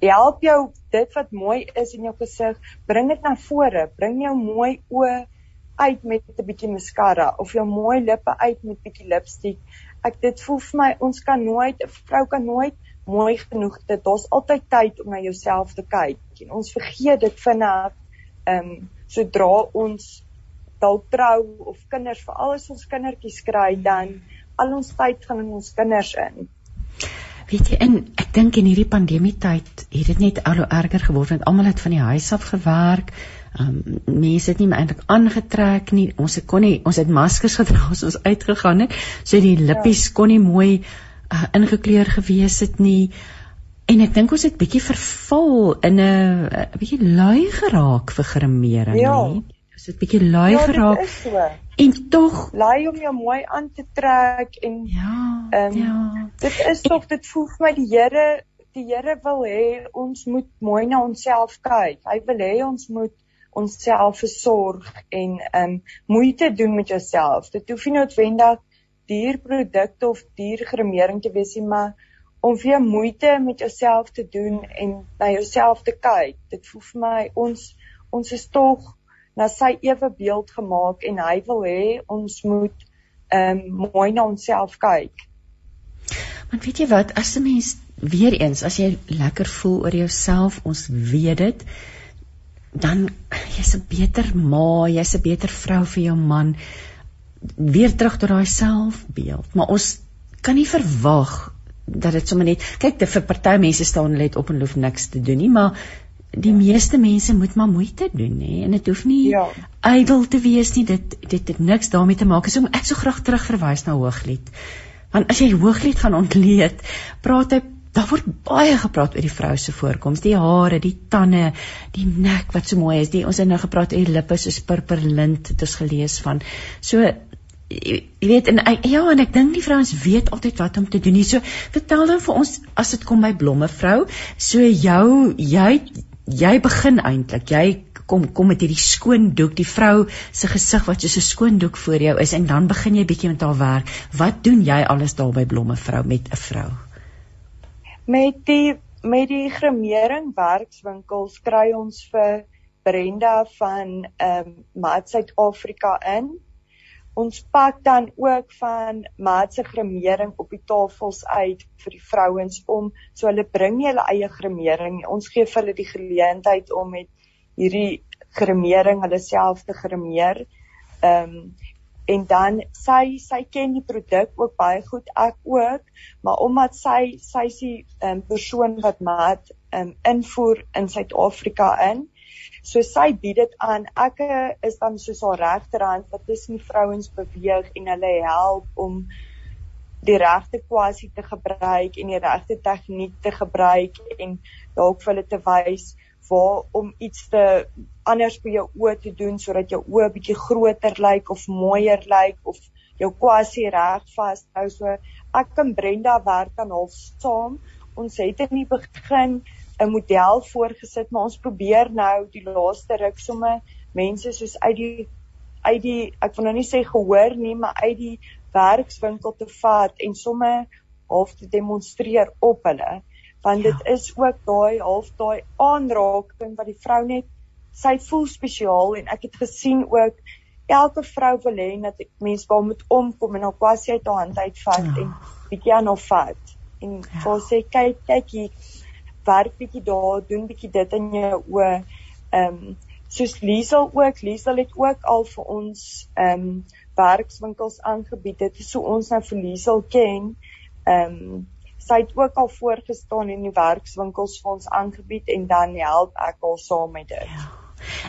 help jou dit wat mooi is in jou gesig, bring dit na vore, bring jou mooi oë uit met 'n bietjie mascara of jou mooi lippe uit met bietjie lipstik. Ek dit voel vir my ons kan nooit 'n vrou kan nooit mooi genoeg dit daar's altyd tyd om na jouself te kyk en ons vergeet dit vinnig ehm um, sodra ons dalk trou of kinders veral as ons kindertjies kry dan al ons tyd gaan in ons kinders in weet jy en ek dink in hierdie pandemie tyd het dit net al hoe erger geword want almal het van die huis af gewerk Um mense het nie meer eintlik aangetrek nie. Ons het kon nie ons het maskers gedra as ons uitgegaan het. So die lippies ja. kon nie mooi uh, ingekleur gewees het nie. En ek dink ons het bietjie verval in 'n bietjie lui geraak vir gremering, ja. nie? Ons het bietjie lui ja, geraak. So. En tog lui om jou mooi aan te trek en ja, um, ja. Dit is tog dit voel vir my die Here die Here wil hê ons moet mooi na onsself kyk. Hy wil hê ons moet onsself versorg en um moeite doen met jouself. Dit hoef nie noodwendig dierprodukte of diergremering te wees nie, maar om weer moeite met jouself te doen en na jouself te kyk. Dit voel vir my ons ons is tog na sy ewe beeld gemaak en hy wil hê ons moet ehm um, mooi na onsself kyk. Want weet jy wat, as 'n mens weer eens as jy lekker voel oor jouself, ons weet dit, dan jy's 'n beter ma, jy's 'n beter vrou vir jou man. Weer terug tot daai selfbeeld, maar ons kan nie verwag dat dit sommer net kyk te vir party mense staan hulle het op en loop niks te doen nie maar die meeste mense moet maar moeite doen hè en dit hoef nie ja. ydel te wees nie dit dit het niks daarmee te maak so ek so graag terug verwys na hooglied want as jy hooglied gaan ontleed praat hy daar word baie gepraat oor die vrou se voorkoms die hare die tande die nek wat so mooi is die ons het nou gepraat oor die lippe soos purperlint het ons gelees van so jy weet en ja en ek dink die vrouens weet altyd wat om te doen. Hierso vertel dan vir ons as dit kom by blomme vrou, so jou jy jy begin eintlik. Jy kom kom met hierdie skoon doek, die vrou se gesig wat soos 'n skoon doek voor jou is en dan begin jy bietjie met haar werk. Wat doen jy alles daar by Blomme vrou met 'n vrou? Met die met die gremering werkswinkels kry ons vir Brenda van ehm um, Mat Suid-Afrika in. Ons pak dan ook van Mat se gremering op die tafels uit vir die vrouens om so hulle bring nie hulle eie gremering nie. Ons gee vir hulle die geleentheid om met hierdie gremering hulle self te gremeer. Ehm um, en dan sy sy ken die produk ook baie goed ek ook maar omdat sy sy is die um, persoon wat mat um, invoer in Suid-Afrika in So sy bied dit aan. Ek is dan soos haar regterhand wat tussen die vrouens beweeg en hulle help om die regte kwasie te gebruik en die regte tegniek te gebruik en dalk vir hulle te wys waar om iets te anders vir jou oë te doen sodat jou oë bietjie groter lyk of mooier lyk of jou kwasie reg vashou. So ek en Brenda werk dan half saam. Ons het in die begin 'n model voorgesit, maar ons probeer nou die laaste ruk somme mense soos uit die uit die ek wil nou nie sê gehoor nie, maar uit die werkswinkel te vat en somme half te demonstreer op hulle. Want ja. dit is ook daai half daai aanraking wat die vrou net sy voel spesiaal en ek het gesien ook elke vrou wil hê dat mense wel moet omkom en haar kwassie uit haar hand uitvat ja. en bietjie aan haar vat. En ja. vir sê kyk kyk hier werk bietjie daar, doen bietjie dit in jou oë. Ehm um, soos Liesel ook, Liesel het ook al vir ons ehm um, werkswinkels aangebied. Dit is so ons nou vir Liesel ken. Ehm um, sy het ook al voorgestaan in die werkswinkels vir ons aangebied en dan help ek haar saam met dit. Ja.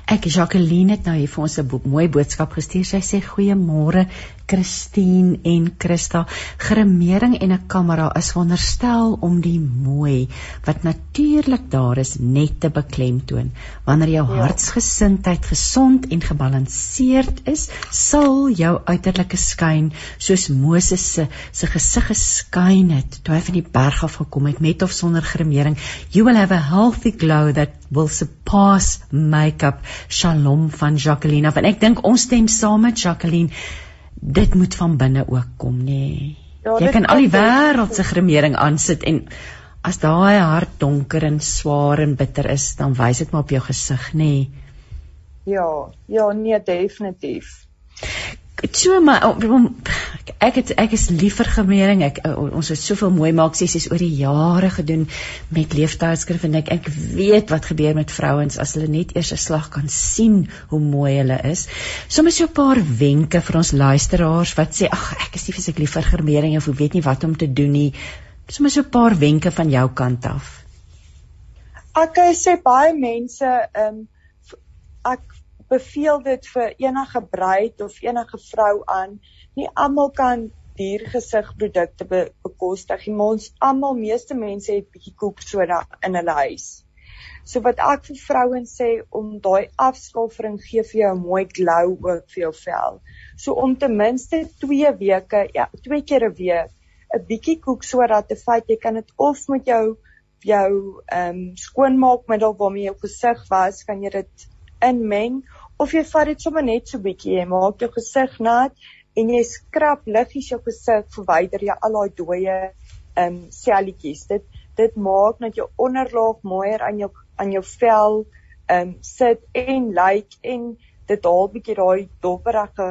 Ek Jacqueline het nou hier vir ons 'n bo mooi boodskap gestuur. Sy sê goeiemôre Christine en Christa. Gremering en 'n kamera is wonderstel om die mooi wat natuurlik daar is net te beklemtoon. Wanneer jou ja. hartsgesindheid gesond en gebalanseerd is, sal jou uiterlike skyn soos Moses se se gesig geskyn het toe hy van die berg af gekom het met of sonder gremering. You will have a healthy glow that will surpass makeup. Shalom van Jacqueline. En ek dink ons stem saam met Jacqueline dit moet van binne ook kom nê. Nee. Ja, jy kan al die wêreld se gremering aansit en as daai hart donker en swaar en bitter is, dan wys dit maar op jou gesig nê. Nee. Ja, ja nee definitief so maar ek het ek is lief vir gemering. Ek ons het soveel mooi maak sessies oor die jare gedoen met leeftydskrif en ek ek weet wat gebeur met vrouens as hulle net eers 'n slag kan sien hoe mooi hulle is. Soms so 'n paar wenke vir ons luisteraars wat sê ag ek is nie fisiek lief vir gemering of weet nie wat om te doen nie. Soms so 'n paar wenke van jou kant af. Ek sê baie mense um, ek beveel dit vir enige bruid of enige vrou aan. Nie almal kan diergesigprodukte be bekostig nie, ons almal meeste mense het bietjie koek soda in hulle huis. So wat ek vir vrouens sê om daai afskalfering gee vir jou 'n mooi glow ook vir jou vel. So om ten minste 2 weke, ja, twee keer 'n week 'n bietjie koek sodat te feit jy kan dit of met jou jou ehm um, skoonmaakmiddel waarmee jou gesig was, kan jy dit inmeng of jy vat dit sommer net so bietjie, jy maak jou gesig nat en jy skrap liggies jou gesig verwyder jy al daai dooie ehm um, selletjies. Dit dit maak dat jou onderlaag mooier aan jou aan jou vel ehm um, sit en lyk like, en dit haal bietjie daai dopperige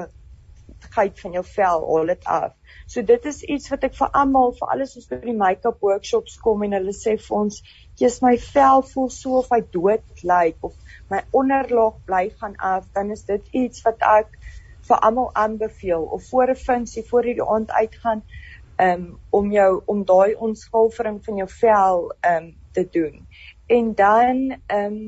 geit van jou vel al dit af. So dit is iets wat ek vir almal, vir alles ons by die make-up workshops kom en hulle sê vir ons, "Jy's my vel voel so of hy dood lyk like, of my onderlaag bly gaan af," dan is dit iets wat ek vir almal aanbeveel of voor 'n funksie, voor jy die aand uitgaan, um, om jou om daai onskulvering van jou vel um te doen en dan um,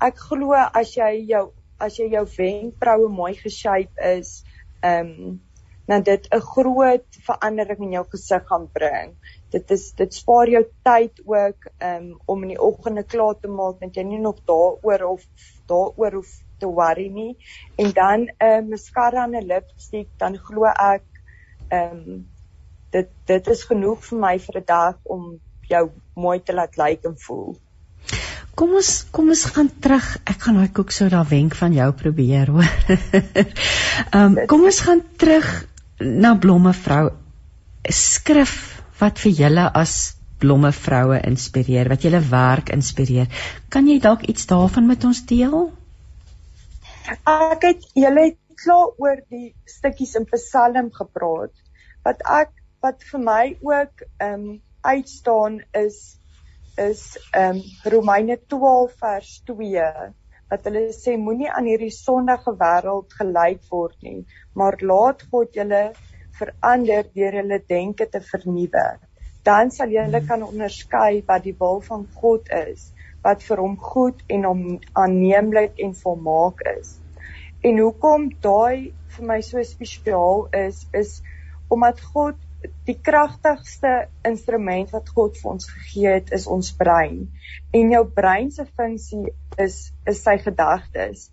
ek glo as jy jou as jy jou wenkbroue mooi geshape is ehm um, dan dit 'n groot verandering in jou gesig gaan bring. Dit is dit spaar jou tyd ook um, om in die oggende klaar te maak dat jy nie nog daaroor of daaroor hoef te worry nie. En dan 'n uh, mascara en 'n lipstick, dan glo ek ehm um, dit dit is genoeg vir my vir 'n dag om jou mooi te laat lyk like en voel. Kom ons kom ons gaan terug. Ek gaan daai koek soda wenk van jou probeer hoor. Ehm um, kom ons gaan terug na blomme vrou. Skrif wat vir julle as blomme vroue inspireer, wat julle werk inspireer. Kan jy dalk iets daarvan met ons deel? Ek het julle klaar oor die stukkies in Psalm gepraat. Wat ek wat vir my ook ehm um, uitstaan is is ehm um, Romeine 12 vers 2 wat hulle sê moenie aan hierdie sondige wêreld gelyk word nie, maar laat God julle verander deur julle denke te vernuwe. Dan sal julle hmm. kan onderskei wat die wil van God is, wat vir hom goed en hom aanneemlik en volmaak is. En hoekom daai vir my so spesiaal is, is omdat God die kragtigste instrument wat God vir ons gegee het is ons brein. En jou brein se funksie is is sy gedagtes.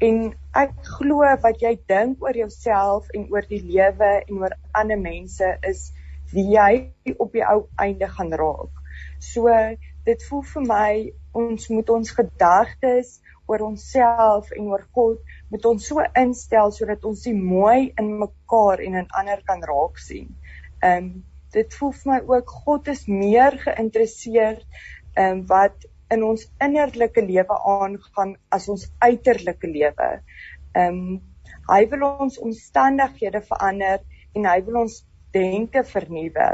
En ek glo wat jy dink oor jouself en oor die lewe en oor ander mense is wie jy op die ou einde gaan raak. So dit voel vir my ons moet ons gedagtes oor onsself en oor God moet ons so instel sodat ons die mooi in mekaar en in ander kan raak sien. Ehm um, dit voel vir my ook God is meer geïnteresseerd in um, wat in ons innerlike lewe aangaan as ons uiterlike lewe. Ehm um, hy wil ons omstandighede verander en hy wil ons denke vernuwe.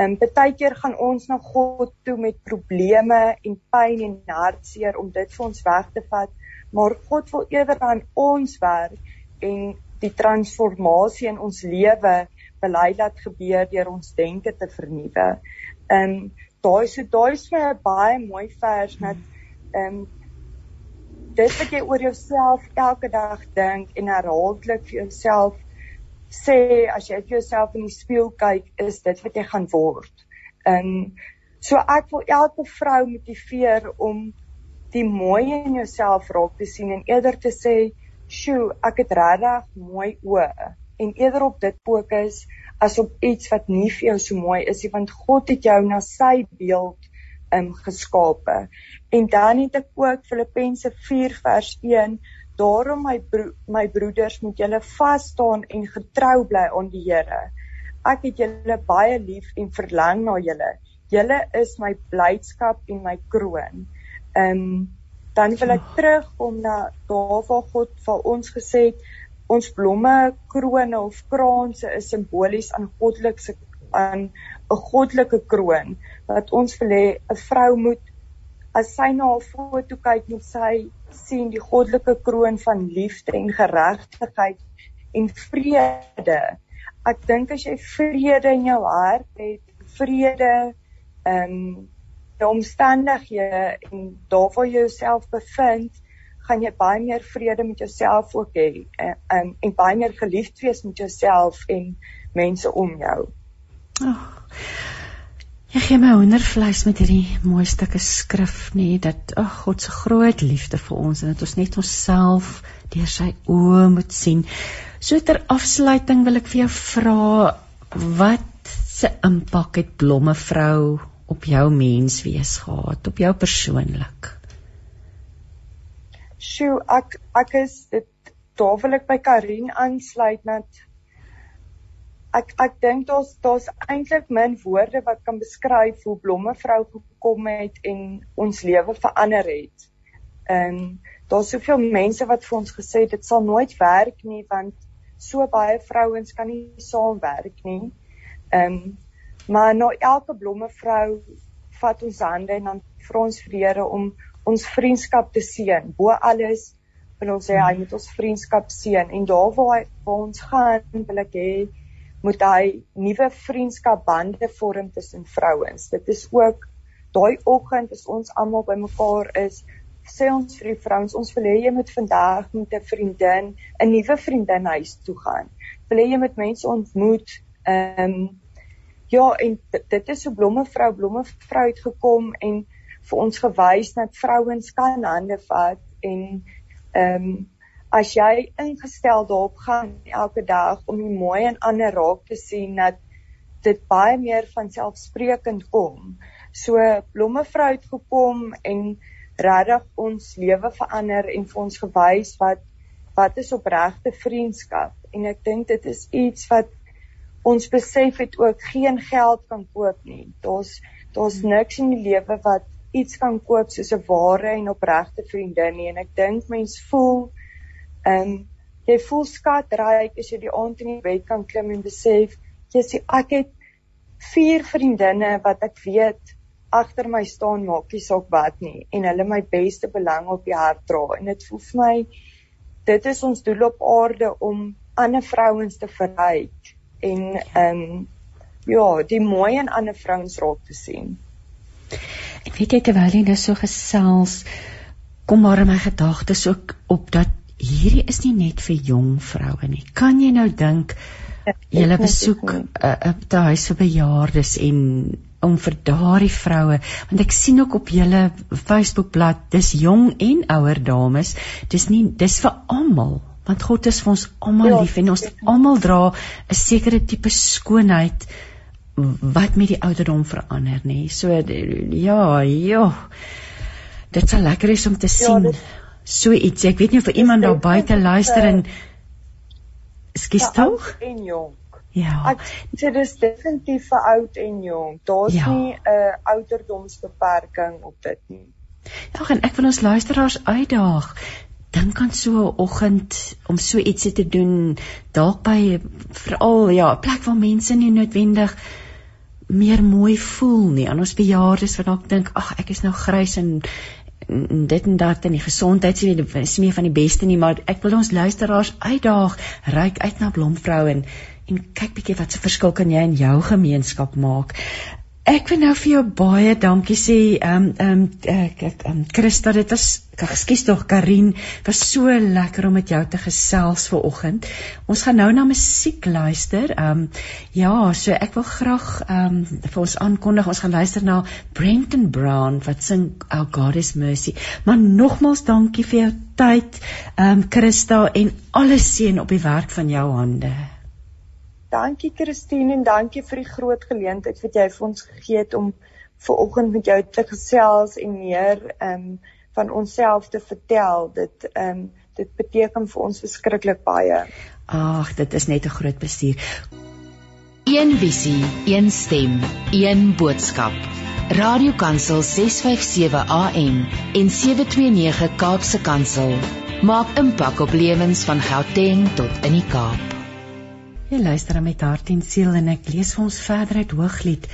Ehm um, baie keer gaan ons na God toe met probleme en pyn en hartseer om dit vir ons weg te vat, maar God wil eerder aan ons werk en die transformasie in ons lewe bely laat gebeur deur ons denke te vernuwe. Ehm um, daai so daai is vir 'n baie mooi vers net ehm um, dit wat jy oor jouself elke dag dink en herhaaldelik vir jouself sê as jy vir jouself in die spieël kyk, is dit wat jy gaan word. Ehm um, so ek wil elke vrou motiveer om die mooi in jouself raak te sien en eerder te sê, "Sjoe, ek het regtig mooi oë." en eerder op dit fokus as op iets wat nie vir jou so mooi is nie want God het jou na sy beeld um geskape. En dan het ek ook Filippense 4 vers 1 Daarom my bro my broeders moet julle vas staan en getrou bly aan die Here. Ek het julle baie lief en verlang na julle. Julle is my blydskap en my kroon. Um dan wil ek terugkom na daar waar God vir ons gesê het ons blomme, krone of kraanse is simbolies aan goddelikse aan 'n goddelike kroon wat ons wil hê 'n vrou moet as sy na 'n foto kyk moet sy sien die goddelike kroon van liefde en geregtigheid en vrede. Ek dink as jy vrede in jou hart het, vrede in um, die omstandighede en daar waar jy jouself bevind, gaan jy baie meer vrede met jouself ook hê en, en en baie meer geliefd wees met jouself en mense om jou. Ag. Jy gee my hoendervleis met hierdie mooi stukke skrif nê dat ag God se groot liefde vir ons en dat ons net onsself deur sy oë moet sien. So ter afsluiting wil ek vir jou vra wat se impak het blomme vrou op jou menswees gehad, op jou persoonlik? Sjoe, ek ek is dit ek by Karin aansluit dat ek ek dink daar's daar's eintlik min woorde wat kan beskryf hoe blomme vrou gekom het en ons lewe verander het. Ehm daar's soveel mense wat vir ons gesê dit sal nooit werk nie want so baie vrouens kan nie saamwerk nie. Ehm um, maar nou elke blomme vrou vat ons hande en dan vra ons vir Here om ons vriendskap te seën. Bo alles wil ons sê hy moet ons vriendskap seën en daar waar hy waar ons gaan wil ek hê moet hy nuwe vriendskapbande vorm tussen vrouens. Dit is ook daai oggend as ons almal bymekaar is, sê ons vir die vrouens, ons wil hê jy moet vandag met 'n vriendin, 'n nuwe vriendin huis toe gaan. Wil hê jy met mense ontmoet. Ehm um, ja, en dit is so blomme vrou, blomme vrou het gekom en vir ons gewys dat vrouens kan hande vat en ehm um, as jy ingestel daarop gaan elke dag om die mooi en ander raak te sien dat dit baie meer van selfsprekend kom. So blommevrou het gekom en regtig ons lewe verander en vir ons gewys wat wat is opregte vriendskap en ek dink dit is iets wat ons besef het ook geen geld kan koop nie. Daar's daar's niks in die lewe wat iets kan koop soos 'n ware en opregte vriendin nie. En ek dink mens voel ehm um, jy voel skatryk as jy die aand in die bed kan klim en besef jy sê ek het vier vriendinne wat ek weet agter my staan maak nie saak wat nie en hulle my beste belang op die hart dra. En dit voel vir my dit is ons doel op aarde om ander vrouens te verryk en ehm um, ja die mooi in ander vrouens raak te sien Ek weet jy terwyl jy nou so gesels kom maar in my gedagtes ook op dat hierdie is nie net vir jong vroue nie. Kan jy nou dink julle besoek 'n uh, uh, huis vir bejaardes en om vir daardie vroue want ek sien ook op julle Facebookblad dis jong en ouer dames dis nie dis vir almal want God is vir ons almal ja, lief en ons almal dra 'n sekere tipe skoonheid wat met die ouderdom verander nê. So ja, ja. Dit sal lekker is om te ja, sien. Ja, so iets. Ek weet nie of vir iemand daar buite luister en skies ja, tog en jong. Ja. Ek sê dis definitief vir oud en jong. Daar's ja. nie 'n uh, ouderdomsbeperking op dit nie. Ja, en ek wil ons luisteraars uitdaag dink aan so 'n oggend om so ietsie te doen dalk by veral ja 'n plek waar mense nie noodwendig meer mooi voel nie. Aan ons bejaardes wat dalk dink ag ek is nou grys en, en dit en dat en die gesondheid is nie van die beste nie maar ek wil ons luisteraars uitdaag ryk uit na blomvrou en en kyk bietjie wat se verskil kan jy in jou gemeenskap maak Ek wil nou vir jou baie dankie sê. Ehm um, ehm um, ek um, Christa, dit was ekskuus tog Karin, was so lekker om met jou te gesels ver oggend. Ons gaan nou na musiek luister. Ehm um, ja, so ek wil graag ehm um, vir ons aankondig, ons gaan luister na Brenton Brown wat sing Our God is Mercy. Maar nogmals dankie vir jou tyd, ehm um, Christa en alles seën op die werk van jou hande. Dankie Christine en dankie vir die groot geleentheid wat jy vir ons gegee het om ver oggend met jou te gesels en meer ehm um, van onsself te vertel. Dit ehm um, dit beteken vir ons verskriklik baie. Ag, dit is net 'n groot plesier. Een visie, een stem, een boodskap. Radiokansel 657 AM en 729 Kaapse Kansel maak impak op lewens van Gauteng tot in die Kaap. Jy luister met hart en siel en ek lees vir ons verder uit Hooglied.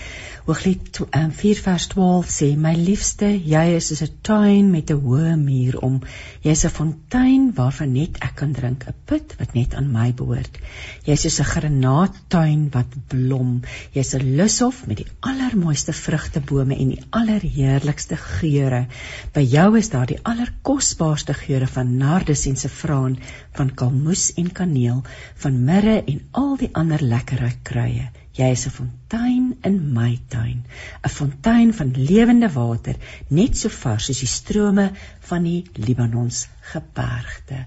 Hooglied 4 um, vers 12 sê my liefste, jy is soos 'n tuin met 'n hoë muur om. Jy's 'n fontein waarvan net ek kan drink, 'n put wat net aan my behoort. Jy's soos 'n granaattuin wat blom. Jy's 'n lushof met die allermooiste vrugtebome en die allerheerlikste geure. By jou is daar die allerkosbaarste geure van nardus en saffraan, van kalmoes en kaneel, van mirre en al die ander lekker kruie. Jy is 'n fontein in my tuin, 'n fontein van lewende water, net so vars soos die strome van die Libanons gebergte.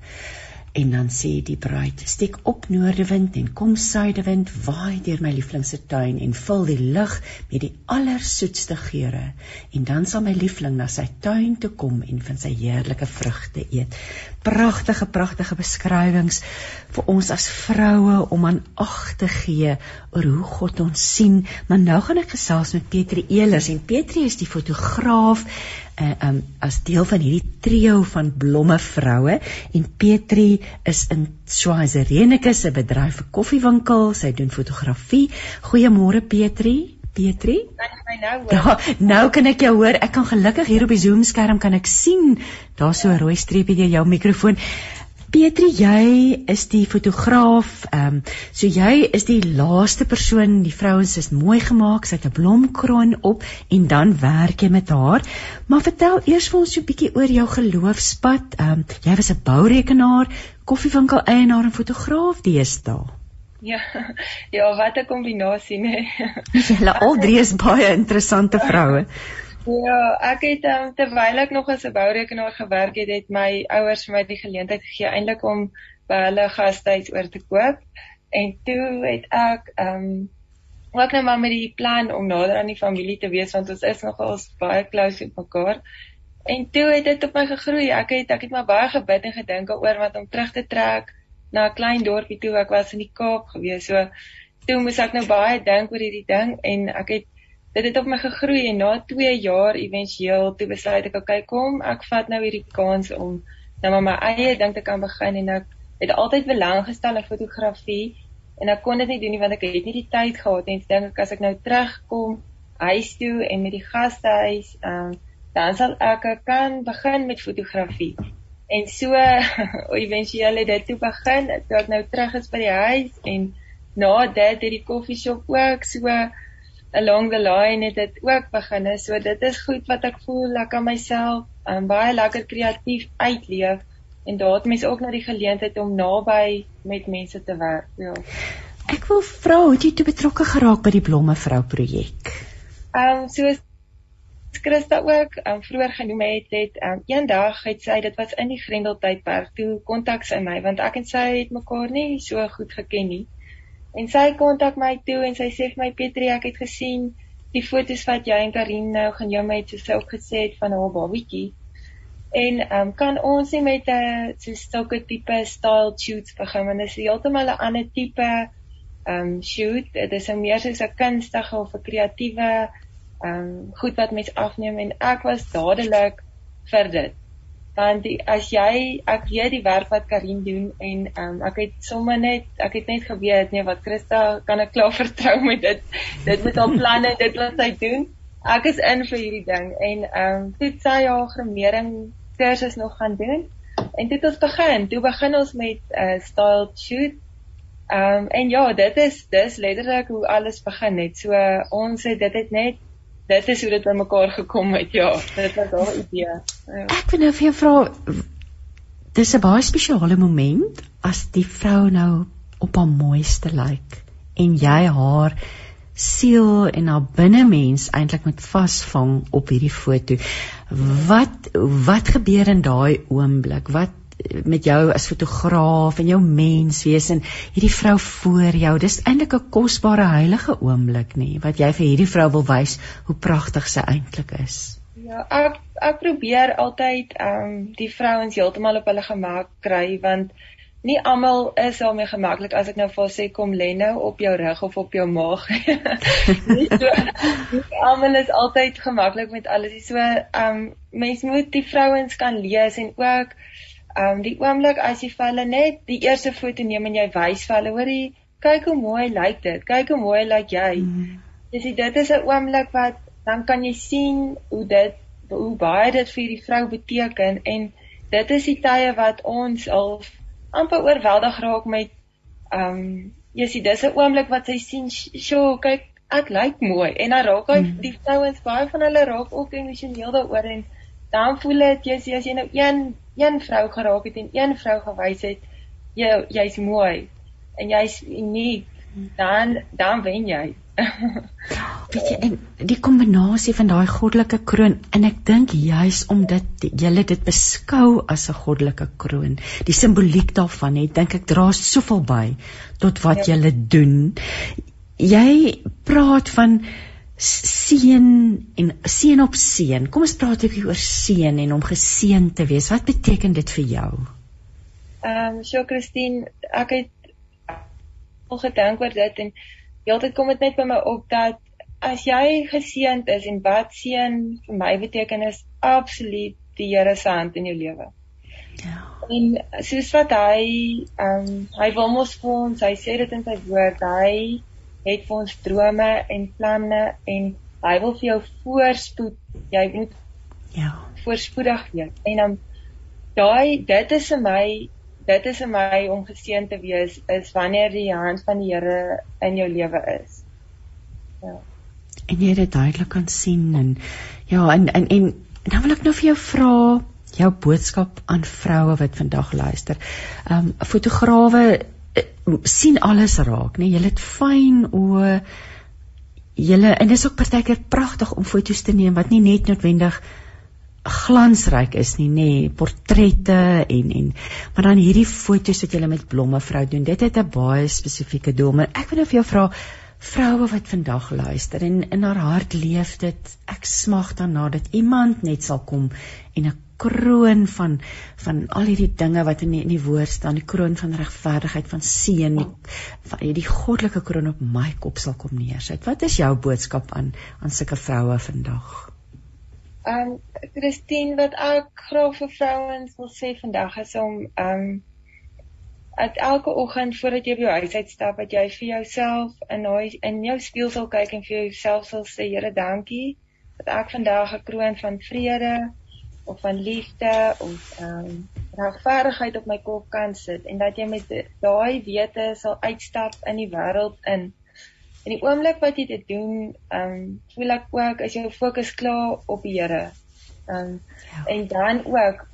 En dan sê die bruid: "Steek op noordewind en kom suidewind, waai deur my lieflingse tuin en vul die lug met die allersoetste geure. En dan sal my liefling na sy tuin toe kom en van sy heerlike vrugte eet." Pragtige, pragtige beskrywings vir ons as vroue om aan ag te gee oor hoe God ons sien. Maar nou gaan ek gesels met Petri Elers en Petri is die fotograaf uh, um, as deel van hierdie trio van blomme vroue en Petri is in Swaziland se bedryf vir koffiewinkel, sy doen fotografie. Goeiemôre Petri. Petri? Nou, ja, nou kan ek jou hoor. Ek kan gelukkig hier op die Zoom skerm kan ek sien. Daar's so 'n rooi streepie deur jou mikrofoon. Petri, jy is die fotograaf. Ehm, um, so jy is die laaste persoon. Die vrouens is mooi gemaak. Sy het 'n blomkroon op en dan werk jy met haar. Maar vertel eers vir ons so 'n bietjie oor jou geloofspad. Ehm, um, jy was 'n bourekenaar, koffiewinkel eienaar en fotograaf deesdae. Ja. Ja, wat 'n kombinasie, né? Nee. Hulle al drie is baie interessante vroue. Ja, ek het um, terwyl ek nog as 'n bourekenaar gewerk het, het my ouers vir my die geleentheid gegee eintlik om by hulle gastehuis oor te koop. En toe het ek ehm um, ook nou maar met die plan om nader aan die familie te wees want ons is nogals baie close met mekaar. En toe het dit op my gegroei. Ek het ek het maar baie gebid en gedink oor wat om terug te trek na 'n klein dorpie toe ek was in die Kaap gewees. So toe moes ek nou baie dink oor hierdie ding en ek het dit het op my gegroei en na 2 jaar éventueel toe besluit ek okay kom ek vat nou hierdie kans om nou maar my eie ding te kan begin. En ek het altyd belang gestel in fotografie en ek kon dit nie doen nie want ek het nie die tyd gehad en dink ek as ek nou terugkom huis toe en met die gastehuis um, dan sal ek kan begin met fotografie. En so éventueel het dit toe begin toe ek nou terug is by die huis en na dit het die koffieshop ook so along the line het dit ook begin. So dit is goed wat ek voel ek kan myself um, baie lekker kreatief uitleef en daar het mense ook nou die geleentheid om naby met mense te werk. Ja. Ek wil vra hoe jy toe betrokke geraak by die blomme vrou projek. Ehm um, soos Christa ook um, vroeër genoem het, het um, eendag het sy dit was in die Grendeltydperk toe kontak sy my want ek en sy het mekaar nie so goed geken nie. En sy kontak my toe en sy sê vir my Petri, ek het gesien die foto's wat jy en Karin nou gaan jou met so self gesê het van haar babietjie. En ehm um, kan ons nie met 'n so sulke tipe style shoots begin want dit is heeltemal 'n ander tipe ehm um, shoot. Dit is meer soos 'n kunstige of 'n kreatiewe ehm um, goed wat mens afneem en ek was dadelik vir dit want die, as jy ek weet die werk wat Karin doen en um, ek het sommer net ek het net geweet nee wat Christa kan ek klaar vertrou met dit. Dit met haar planne dit wat sy doen. Ek is in vir hierdie ding en ehm um, toe sy haar grimering kursus nog gaan doen en dit het begin. Toe begin ons met 'n uh, style shoot. Ehm um, en ja dit is dis letterlik hoe alles begin het. So uh, ons het dit het net dit is hoe dit by mekaar gekom het. Ja, dit was haar idee. Ja. Ek wil nou vir jou vra dis 'n baie spesiale moment as die vrou nou op haar mooiste lyk en jy haar siel en haar binnemens eintlik met vasvang op hierdie foto. Wat wat gebeur in daai oomblik? Wat met jou as fotograaf en jou mens wees en hierdie vrou voor jou. Dis eintlik 'n kosbare heilige oomblik nê wat jy vir hierdie vrou wil wys hoe pragtig sy eintlik is. Ja, ek ek probeer altyd ehm um, die vrouens heeltemal op hulle gemak kry want nie almal is daarmee gemaklik as ek nou vir sê kom lê nou op jou rug of op jou maag. nie so nie almal is altyd gemaklik met alles. So ehm um, mens moet die vrouens kan lees en ook Ehm um, die oomblik as jy vir hulle net die eerste foto neem en jy wys vir hulle, hoorie, kyk hoe mooi lyk dit. Kyk hoe mooi lyk jy. Mm. Sien dit is 'n oomblik wat dan kan jy sien hoe dit hoe baie dit vir die vrou beteken en dit is die tye wat ons al amper oorweldig raak met ehm um, jy sien dis 'n oomblik wat sy sien, "Sjoe, kyk, ek lyk mooi." En dan raak hy mm. die vrouens baie van hulle raak ook emosioneel daaroor en dan voel dit jy sien as jy nou een een vrou geraak het en een vrou gewys het, jy jy's mooi en jy's uniek, dan dan wen jy. Weet jy, en die kombinasie van daai goddelike kroon en ek dink juis omdat julle dit beskou as 'n goddelike kroon, die simboliek daarvan het dink ek dra soveel by tot wat ja. julle doen. Jy praat van seën en seën op seën. Kom ons praat 'n bietjie oor seën en om geseën te wees. Wat beteken dit vir jou? Ehm, um, so Christine, ek het al gedink oor dit en heeltyd kom dit net by my op dat as jy geseënd is en wat seën vir my beteken is absoluut die Here se hand in jou lewe. Ja. En soos wat hy ehm um, hy wil mos vir ons, hy sê dit in sy woord, hy het vir ons drome en planne en hy wil vir jou voorspoed. Jy moet ja, voorspoedig wees. En dan daai dit is vir my dit is vir my om geseën te wees is wanneer die hand van die Here in jou lewe is. Ja. En jy dit duidelik kan sien en ja en en en dan wil ek nou vir jou vra jou boodskap aan vroue wat vandag luister. Ehm um, fotograwe sien alles raak, né? Nee? Jy het fyn oë. Julle en dit is ook partykeer pragtig om foto's te neem wat nie net noodwendig glansryk is nie nê nee, portrette en en maar dan hierdie foto's wat jy met blomme vrou doen dit het 'n baie spesifieke doel maar ek wil nou vir jou vra vroue wat vandag luister en in haar hart leef dit ek smag daarna dat iemand net sal kom en 'n kroon van van al hierdie dinge wat in die, in die woord staan. Die kroon van regverdigheid van seën die van hierdie goddelike kroon op my kop sal kom neersit. Wat is jou boodskap aan aan sulke vroue vandag? Ehm um, Christine wat ek graag vir vrouens wil sê vandag is om ehm um, dat elke oggend voordat jy by jou huis uitstap, dat jy vir jouself in daai in jou spieël sal kyk en vir jouself sal sê Here, dankie dat ek vandag 'n kroon van vrede of van liefde of ehm um, regverdigheid op my kop kan sit en dat jy met daai wete sal uitstap in die wêreld in In die oomblik wat jy dit doen, ehm um, voel ek ook as jou fokus klaar op die Here. Ehm um, ja. en dan ook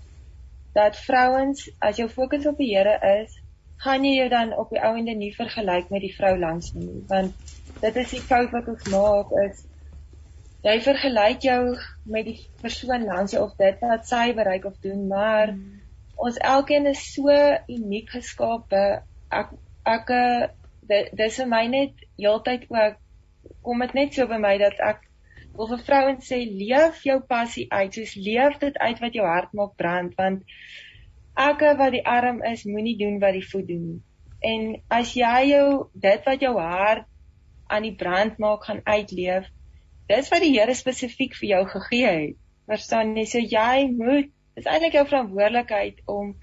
dat vrouens as jou fokus op die Here is, gaan jy jou dan op die ouende nie vergelyk met die vrou langs nie, want dit is die fout wat ons maak is jy vergelyk jou met die persoon langs jou of dit wat sy bereik of doen, maar hmm. ons elkeen is so uniek geskape. Ek ek dit dis vir my net heeltyd ook kom dit net so by my dat ek wil vir vrouens sê leef jou passie uit soos leef dit uit wat jou hart maak brand want elke wat die arm is moenie doen wat die voet doen en as jy jou dit wat jou hart aan die brand maak gaan uitleef dis wat die Here spesifiek vir jou gegee het. Verstaan jy? So jy moet dis eintlik jou verantwoordelikheid om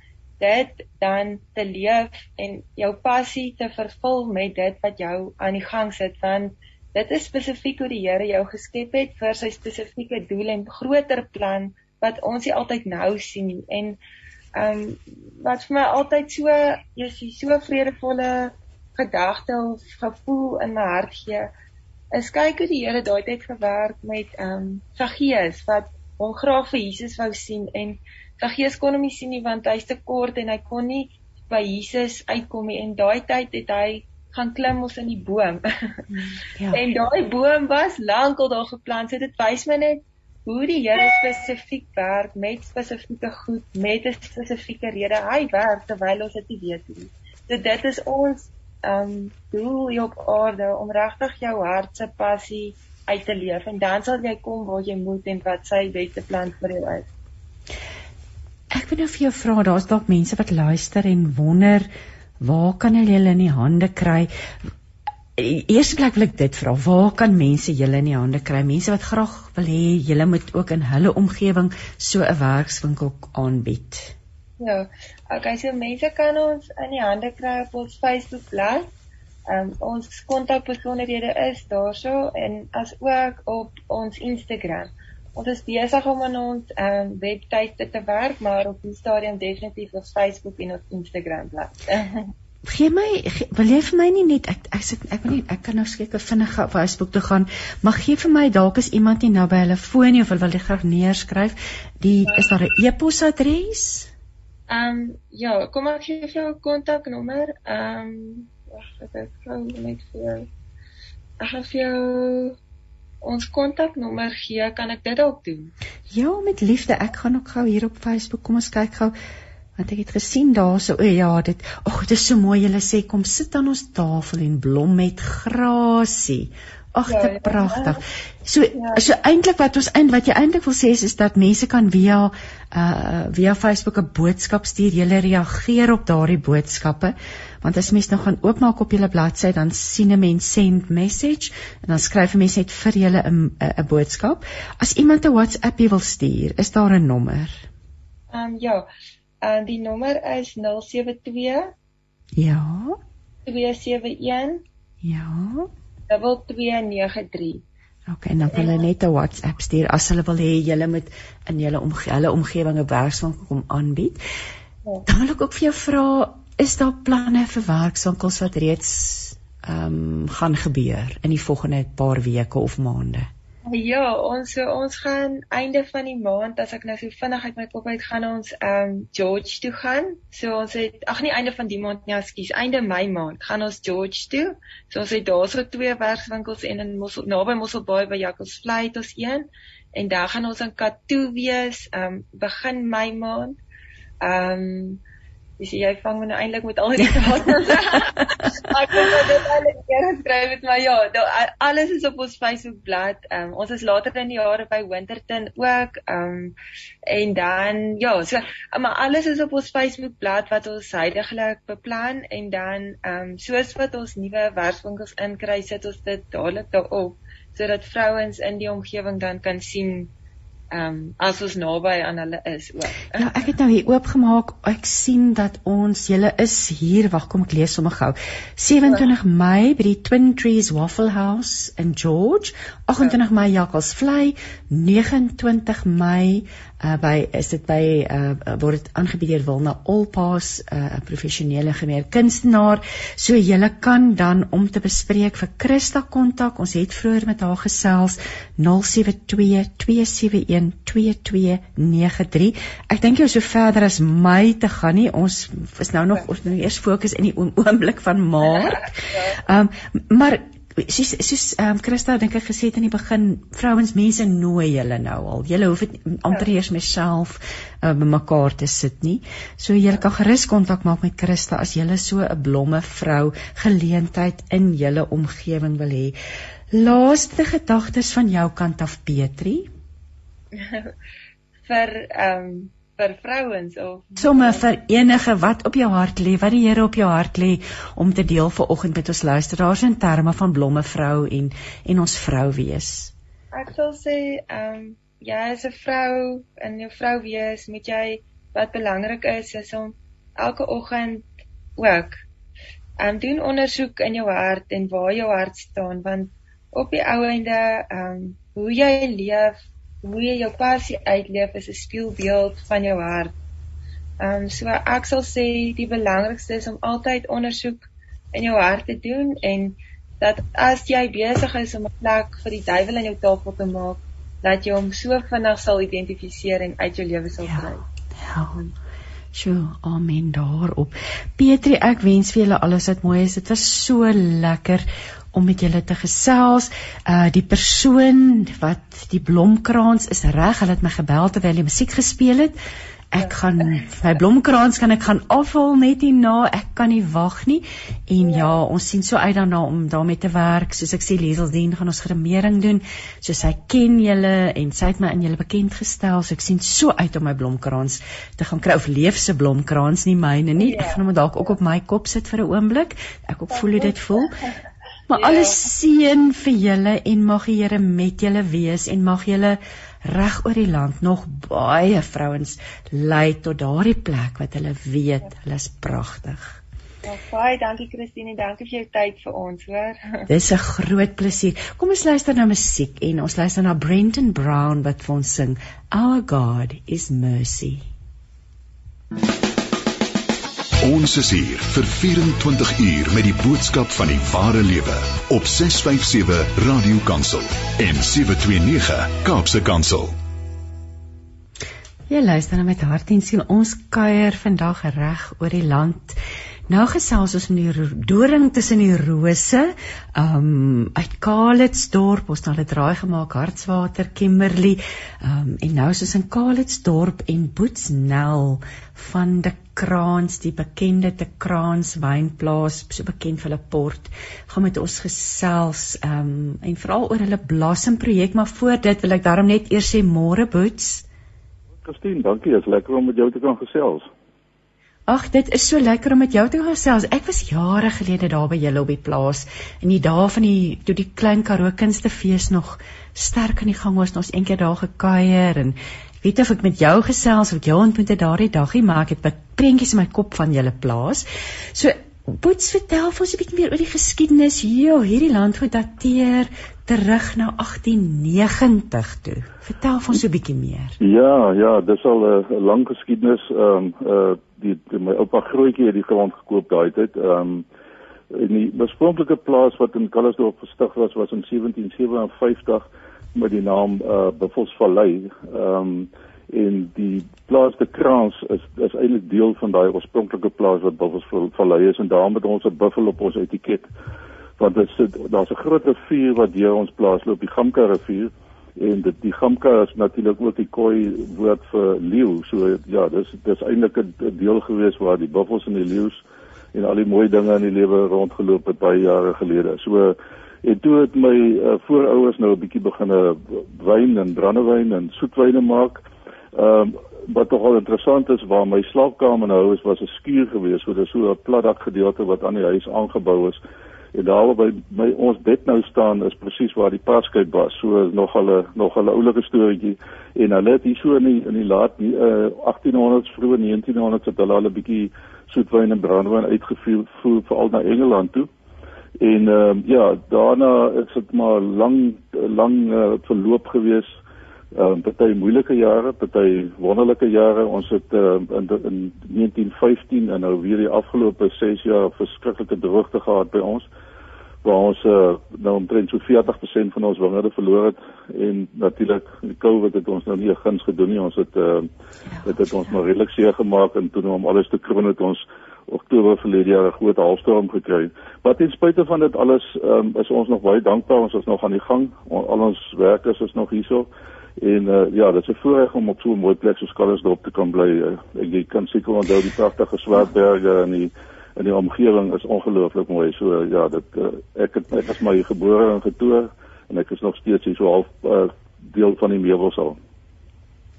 dit dan te leef en jou passie te vervul met dit wat jou aan die gang sit want dit is spesifiek hoe die Here jou geskep het vir sy spesifieke doel en groter plan wat ons nie altyd nou sien nie. En ehm um, wat vir my altyd so is so vredevolle gedagte of gevoel in my hart gee is kyk hoe die Here daai tyd gewerk met ehm um, Saggeus wat hom graag vir Jesus wou sien en Saggeus kon hom nie sien nie want hy's te kort en hy kon nie by Jesus uitkom nie en daai tyd het hy gaan klim ons in die boom. ja. En daai boom was lankal daar geplant. So dit wys my net hoe die Here spesifiek werk met spesifieke goed, met 'n spesifieke rede. Hy werk terwyl ons dit nie weet nie. So dit is ons um doel hier op aarde om regtig jou hart se passie uit te leef en dan sal jy kom waar jy moet en wat sy beste plan vir jou is. Ek wil nou vir jou vra, daar's dalk mense wat luister en wonder waar kan hulle hulle in die hande kry? Eerste plek wil ek dit vra, waar kan mense julle in die hande kry? Mense wat graag wil hê julle moet ook in hulle omgewing so 'n werkswinkel aanbied. Ja, okay, so mense kan ons in die hande kry op ons Facebook bladsy. Ehm um, ons kontakbesonderhede is daarso en as ook op ons Instagram. Ons is besig om aan ons ehm um, webtuiste te werk, maar op die stadium definitief op Facebook en op Instagram bladsy. gee my gee, wil jy vir my nie net ek ek sit ek wil nie ek kan nou skielik vinnig op Facebook toe gaan maar gee vir my dalk is iemand nie nou by hulle foon nie of hulle wil dit graag neerskryf die is daar 'n e-posadres Ehm um, ja kom ek gee vir jou 'n kontaknommer ehm um, wag ek gou net vir jou ek gaan vir jou ons kontaknommer gee. Kan ek dit dalk doen? Ja met liefde. Ek gaan ook gou hier op Facebook kom ons kyk gou want ek het gesien daarso o ja dit ag dit is so mooi. Julle sê kom sit aan ons tafel en blom met grasie ag ja, dit ja, pragtig so ja. so eintlik wat ons eind wat jy eintlik wil sê is, is dat mense kan via uh via Facebook 'n boodskap stuur jy reageer op daardie boodskappe want as mens nou gaan oopmaak op julle bladsy dan sien 'n mens send message en dan skryf 'n mens net vir julle 'n 'n boodskap as iemand 'n WhatsApp wil stuur is daar 'n nommer Ehm um, ja En die nommer is 072 Ja. 271 Ja. 2293. OK, en dan kan hulle net 'n WhatsApp stuur as hulle wil hê julle moet in julle omge hulle omgewing 'n werkswinkel kom aanbied. Ja. Dan wil ek ook vir jou vra, is daar planne vir werkswinkels wat reeds ehm um, gaan gebeur in die volgende paar weke of maande? Ja, ons so ons gaan einde van die maand as ek nou so vinnig uit my kop uit gaan ons ehm um, George toe gaan. So ons het ag nie einde van die maand nie, ekskuus, einde Mei maand gaan ons George toe. So ons het daarso twee werkswinkels en in Mossel naby Mosselbaai by Jakkals Vlei het ons een en dan gaan ons in Katoo wees ehm um, begin Mei maand. Ehm um, Jy sê jy vang my nou eintlik met al die datums. ek kon dit eintlik eers skryf met my ja, do, alles is op ons Facebook bladsy. Um, ons is later in die jare by Winterton ook. Um en dan ja, so maar alles is op ons Facebook bladsy wat ons heidaglik beplan en dan um soos wat ons nuwe werkswinkels inkry, sit ons dit dadelik daarop sodat vrouens in die omgewing dan kan sien ehm um, as ons naby aan hulle is ook. Ja, ek het nou hier oopgemaak. Ek sien dat ons julle is hier. Wag, kom ek lees sommer gou. 27 Mei by die Twin Trees Waffle House in George, 28 Mei Jakkals Vlei, 29 Mei uh, by is dit by uh, word dit aangebied deur Wilna Olpaas uh, 'n uh, professionele gemeer kunstenaar. So jy kan dan om te bespreek vir Christa kontak ons het vroeër met haar gesels 0722712293 ek dink jy so verder as my te gaan nie. Ons is nou nog ons nou eers fokus in die oomblik van maart. Um, maar soos soos ehm um, Christa dink ek gesê het in die begin vrouens mense nooi julle nou al. Julle hoef dit amper eers myself uh, ehm, bymekaar te sit nie. So julle kan gerus kontak maak met Christa as julle so 'n blomme vrou geleentheid in julle omgewing wil hê. Laaste gedagtes van jou kant af Petri? vir ehm um vir vrouens of sommer vir enige wat op jou hart lê, wat die Here op jou hart lê om te deel vanoggend met ons luisteraars in terme van blomme vrou en en ons vrou wees. Ek sal sê, ehm um, jy as 'n vrou in jou vrou wees, moet jy wat belangrik is is om elke oggend ook ehm um, doen ondersoek in jou hart en waar jou hart staan want op die ou einde ehm um, hoe jy leef hoe jy jou passie uitleef is 'n spieelbeeld van jou hart. Ehm um, so ek sal sê die belangrikste is om altyd ondersoek in jou hart te doen en dat as jy besig is om 'n plek vir die duiwel in jou tafel te maak, dat jy hom so vinnig sal identifiseer en uit jou lewe sal ja, kry. Ja. ja. Sjoe, amen daarop. Petri, ek wens vir julle alles wat mooi is. Dit was so lekker om met julle te gesels. Uh die persoon wat die blomkrans is reg, hulle het my gebel terwyl die musiek gespeel het. Ek gaan my blomkrans kan ek gaan afhaal net hierna. Ek kan nie wag nie. En ja, ons sien so uit daarna om daarmee te werk. Soos ek sê Lieselsdien gaan ons gremering doen. So sy ken julle en sy het my in julle bekend gestel. So ek sien so uit om my blomkrans te gaan kry of leef se blomkrans nie myne nie. Ek gaan hom dalk ook op my kop sit vir 'n oomblik. Ek ook voel hoe dit voel. Maar ja. alles seën vir julle en mag die Here met julle wees en mag julle reg oor die land nog baie vrouens lei tot daardie plek wat hulle weet hulle is pragtig. Ja, baie dankie Christine, dankie vir jou tyd vir ons, hoor. Dis 'n groot plesier. Kom ons luister na musiek en ons luister na Brenton Brown wat vir ons sing Our God is Mercy. Ons is hier vir 24 uur met die boodskap van die ware lewe op 657 Radio Kansel en 729 Kaapse Kansel. Jy luister nou met hart en siel. Ons kuier vandag reg oor die land. Nou gesels ons met die doring tussen die rose, um uit Kalitsdorp, ons het 'n draai gemaak Hartswater, Kimberley, um en nou is ons in Kalitsdorp en Boetsnel van die Kraans, die bekende te Kraans wynplaas, so bekend vir hulle port, gaan met ons gesels um en veral oor hulle Blossom projek, maar voor dit wil ek daarom net eers sê môre Boets. Christine, dankie. Dit is lekker om met jou te kan gesels. Ag, dit is so lekker om met jou te gesels. Ek was jare gelede daar by julle op die plaas in die dae van die toe die klein Karoo Kunstefees nog sterk aan die gang was. Ons eendag daar gekuier en weet of ek met jou gesels of jou ontmoet het daardie dagie, maar ek het prentjies in my kop van julle plaas. So Boets vertel vir ons 'n bietjie meer oor die geskiedenis hier. Hierdie land goed dateer terug na 1890 toe. Vertel vir ons 'n bietjie meer. Ja, ja, dis al 'n lang geskiedenis. Ehm um, uh die, die my oupa grootjie het die grond gekoop daai tyd. Ehm um, in die oorspronklike plaas wat in Kallisdorp gestig was was in 1757 met die naam uh Buffelsvallei. Ehm um, en die plaas de Kraans is is eintlik deel van daai oorspronklike plaas wat Buffelsvallei is en daarom het ons 'n buffel op ons etiket want dit sit daar's 'n groot rivier wat deur ons plaas loop, die Gamka rivier en dit die Gamka is natuurlik ook die Khoi woord vir leeu. So ja, dis dis eintlik 'n deel gewees waar die buffels en die leeu's en al die mooi dinge in die lewe rondgeloop het baie jare gelede. So en toe het my uh, voorouers nou 'n bietjie begine wyn en brandewyn en soetwyne maak. Ehm um, wat tog al interessant is waar my slaapkamer nou is was 'n skuur geweest, so dis so 'n platdak gedeelte wat aan die huis aangebou is. En daar by my ons bed nou staan is presies waar die paskyp was. So nog hulle nog hulle oulike storieetjie en hulle het hier so in die in die laat uh, 1800s vroeg 1900s het hulle al 'n bietjie soetwyn en brandewyn uitgevoer veral na Engeland toe. En ehm uh, ja, daarna is dit maar lang lang uh, verloop geweest ehm uh, party moeilike jare, party wonderlike jare. Ons het uh, in in 1915 en nou weer die afgelope 6 jaar verskriklike droogte gehad by ons waar ons uh, nou omtrent so 40% van ons wingerde verloor het en natuurlik die COVID het ons nou nie guns gedoen nie. Ons het uh, dit het ons maar redelik seer gemaak en toe om alles te kroon het ons Oktober verlede jaar 'n groot halfstorm gekry. Maar ten spyte van dit alles um, is ons nog baie dankbaar. Ons is nog aan die gang. Al ons werkers is nog hierso. En uh, ja, dit is 'n voorreg om op so 'n mooi plek soos Kallisdorp te kan bly. Uh, ek jy kan seker onthou die pragtige Swartberge en die en die omgewing is ongelooflik mooi. So uh, ja, dit uh, ek het ek is hier gebore en getoer en ek is nog steeds hier so half uh, deel van die meubels al.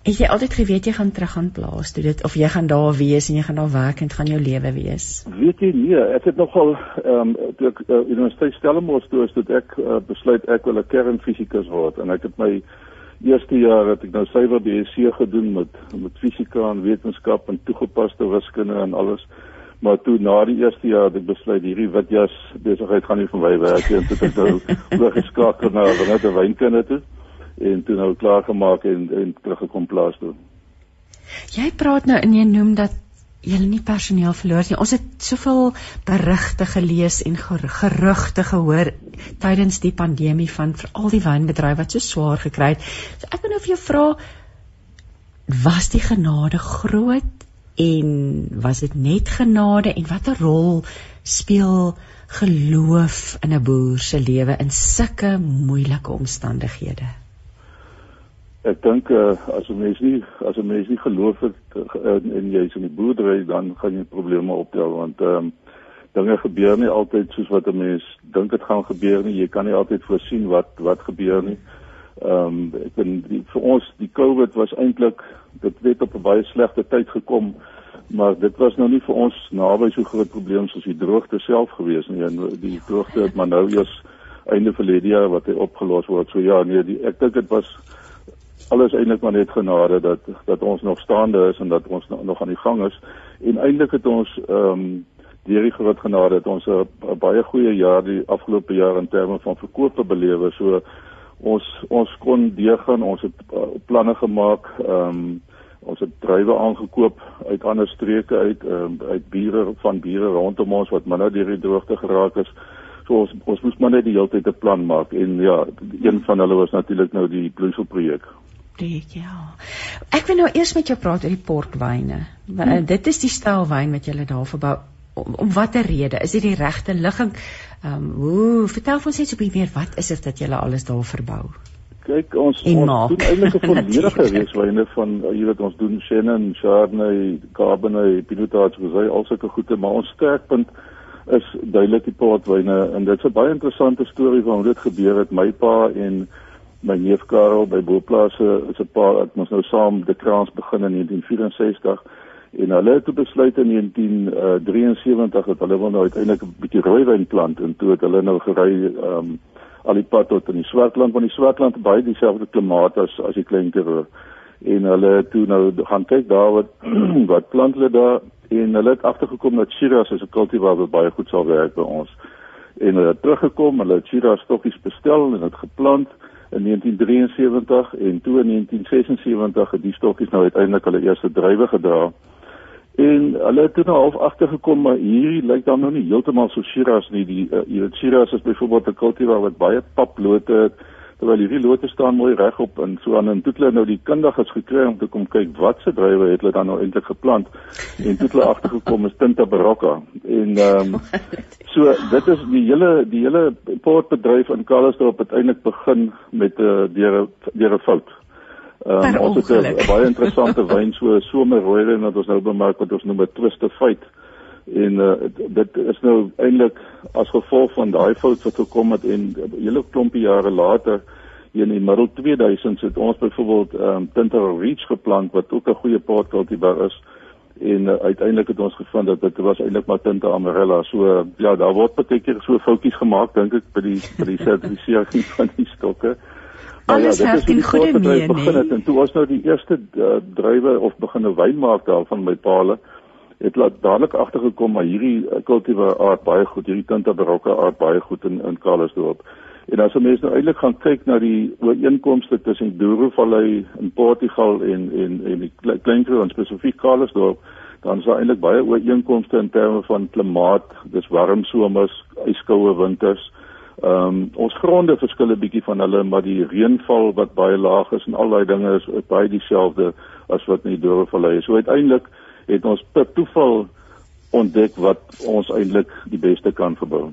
Het jy altyd geweet jy gaan terug aan plaas toe dit of jy gaan daar wees en jy gaan daar werk en dit gaan jou lewe wees? Weet jy nee, ek het nogal ehm um, toe ek uh, universiteit Stellenbosch toe is toe ek uh, besluit ek wil 'n kernfisikus word en ek het my eerste jaar het ek nou suiwer BSc gedoen met met fisika en wetenskap en toegepaste wiskunde en alles. Maar toe na die eerste jaar het ek besluit hierdie wit jas besigheid gaan nie vir my werk nie en toe het ek nou oorgeskakel na wat 'n wynkunde toe en toe nou klaar gemaak en en teruggekom plaas toe. Jy praat nou en jy noem dat julle nie personeel verloor nie. Ons het soveel berigte gelees en gerugte gehoor tydens die pandemie van veral die wynbedryf wat so swaar gekry het. So ek wil nou vir jou vra was die genade groot en was dit net genade en watter rol speel geloof in 'n boer se lewe in sulke moeilike omstandighede? Ek dink uh, as 'n mens nie as 'n mens nie geloof het uh, en jy is in die boerdery dan gaan jy probleme optel want ehm um, dinge gebeur nie altyd soos wat 'n mens dink dit gaan gebeur nie. Jy kan nie altyd voorsien wat wat gebeur nie. Ehm um, ek die, vir ons die COVID was eintlik dit het op 'n baie slegte tyd gekom maar dit was nou nie vir ons naby so groot probleem soos die droogte self gewees nie. En die droogte het maar nou eers einde verlede jaar wat hy opgelos word. So ja, nee, die, ek dink dit was alles eintlik maar net genade dat dat ons nog staande is en dat ons nog aan die gang is en eintlik het ons ehm um, deur die groot genade het ons 'n baie goeie jaar die afgelope jaar in terme van verkope belewe. So ons ons kon deurgaan, ons het uh, planne gemaak, ehm um, ons het druiwe aangekoop uit ander streke uit um, uit bure van bure rondom ons wat minder deur die droogte geraak is. So ons ons moes maar net die hele tyd 'n plan maak en ja, een van hulle was natuurlik nou die bloeisel projek. Projek ja. Ek wil nou eers met jou praat oor die portwyne. Hmm. Dit is die styl wyn wat jy daar verbou om, om watter rede? Is dit die regte ligging? Ehm um, hoe vertel ons net so 'n bietjie meer wat is dit dat jy alles daar verbou? Kyk, ons en ons doen eintlik 'n volledige reekswyne van jy weet ons doen Chenin, Chardonnay, Cabernet, Pinot Noir, Rosé, al sulke goede, maar ons sterkpunt is duidelik die portwyne en dit is 'n baie interessante storie van hoe dit gebeur het. My pa en my neef Karel by Boplase is 'n paar ek ons nou saam die kraans begin in 1964 en hulle het besluit in 1973 dat hulle wil nou uiteindelik 'n bietjie rooiwyn plant. En toe het hulle nou gery ehm um, al die pad tot in die Swartland want die Swartland het baie dieselfde klimaat as as die Klein Karoo. En hulle toe nou gaan kyk daar wat wat plant hulle daar. En hulle het agtergekom dat Shiraz is 'n kultivar wat baie goed sal werk by ons. En hulle het teruggekom hulle het Shiraz stokkies bestel en dit geplant in 1973 en toe in 1976 het die stokkies nou uiteindelik hulle eerste druiwe gedra En hulle het toe nou half agtergekom maar hierdie lyk dan nog nie heeltemal so Shiraz nie. Die uh, jy weet Shiraz is byvoorbeeld 'n kultivar wat baie paplote het terwyl hierdie lote staan mooi regop en so aan en toe hulle nou die kundiges gekry om te kom kyk wat se druiwe het hulle dan nou eintlik geplant en toe hulle agtergekom is Tinta Barocca en ehm um, so dit is die hele die hele portbedryf in Karlsdorp het eintlik begin met 'n uh, deur deur 'n fout. Um, ons het 'n baie interessante wyn so somerrooiwyn wat ons nou bemerk wat ons noem 'n twister fight. En uh, dit is nou eintlik as gevolg van daai fout wat gekom het en 'n hele klompie jare later in die middel 2000s het ons byvoorbeeld ehm um, Tinter Reach geplant wat ook 'n goeie paartkultivar is en uh, uiteindelik het ons gevind dat dit was eintlik maar Tinta Amarella. So uh, ja, daar word baie keer so foutjies gemaak dink ek by die by die sertifisering van die stokke. Nou Alles ja, werk in goeie meen, begin het, en toe was nou die eerste uh, druiwe of begin 'n wyn maak daarvan by Paule het laat dadelik agtergekom maar hierdie uh, kultivar aard baie goed, hierdie Tinta Barocca aard baie goed in in Karlsdorp. En as ons nou eintlik gaan kyk na die ooreenkomste tussen Douro-vallei in Portugal en en en die Kleinkroon en spesifiek Karlsdorp, dan is daar eintlik baie ooreenkomste in terme van klimaat, dis warm somers, yskoue winters. Ehm um, ons gronde verskil 'n bietjie van hulle, maar die reënval wat baie laag is en al daai dinge is baie dieselfde as wat in die Doorvallei is. So uiteindelik het ons per toeval ontdek wat ons eintlik die beste kan verbou.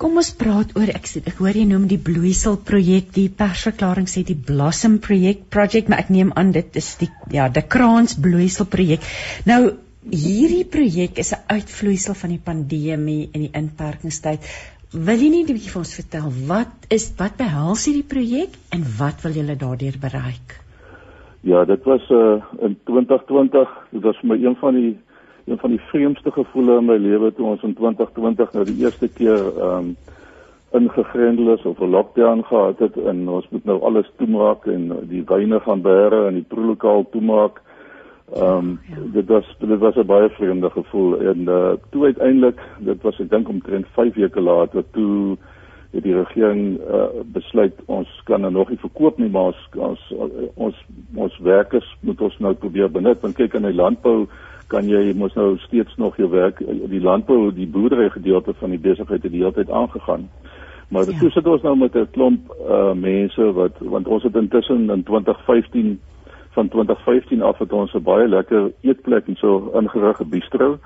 Kom ons praat oor ek sê ek hoor jy noem die bloeisel projek, die persverklaring sê die blossom projek, project, maar ek neem aan dit is die ja, die kraans bloeisel projek. Nou hierdie projek is 'n uitvloeisel van die pandemie en die inperkingstyd. Wil jy nie 'n bietjie vir ons vertel wat is wat behels hierdie projek en wat wil julle daardeur bereik? Ja, dit was uh, in 2020, dit was vir my een van die een van die vreemdste gevoele in my lewe toe ons in 2020 nou die eerste keer ehm um, ingegrendel is of 'n lockdown gehad het en ons moet nou alles toemaak en die wyne gaan bære en die proelokaal toemaak. Ehm um, dit was dit was 'n baie vreemde gevoel en uh toe uiteindelik dit was ek dink omtrent 5 weke later toe het die regering uh besluit ons kan nou nog nie verkoop nie maar ons ons ons, ons werkers moet ons nou probeer benut want kyk in die landbou kan jy mos nou steeds nog jou werk die landbou die boerdery gedeelte van die besigheid het die hele tyd aangegaan maar ja. toe sit ons nou met 'n klomp uh mense wat want ons het intussen in 2015 van 2015 af het ons 'n baie lekker eetplek en so ingerig 'n bistro.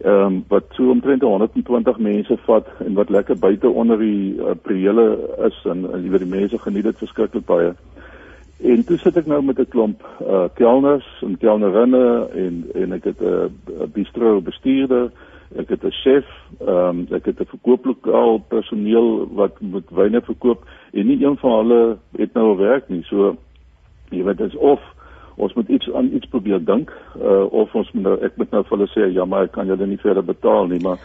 Ehm um, wat so omtrent 120 mense vat en wat lekker buite onder die uh, priele is en jy weet die mense geniet dit verskriklik baie. En toe sit ek nou met 'n klomp uh kelners en kelnerinne en en ek het 'n uh, bistro bestuurder, ek het 'n chef, ehm um, ek het 'n verkooplokaal personeel wat moet wyne verkoop en nie een van hulle het nou werk nie. So jy weet dit is of ons moet iets aan iets probeer dink uh, of ons moet nou ek moet nou vir hulle sê ja maar ek kan julle nie verder betaal nie maar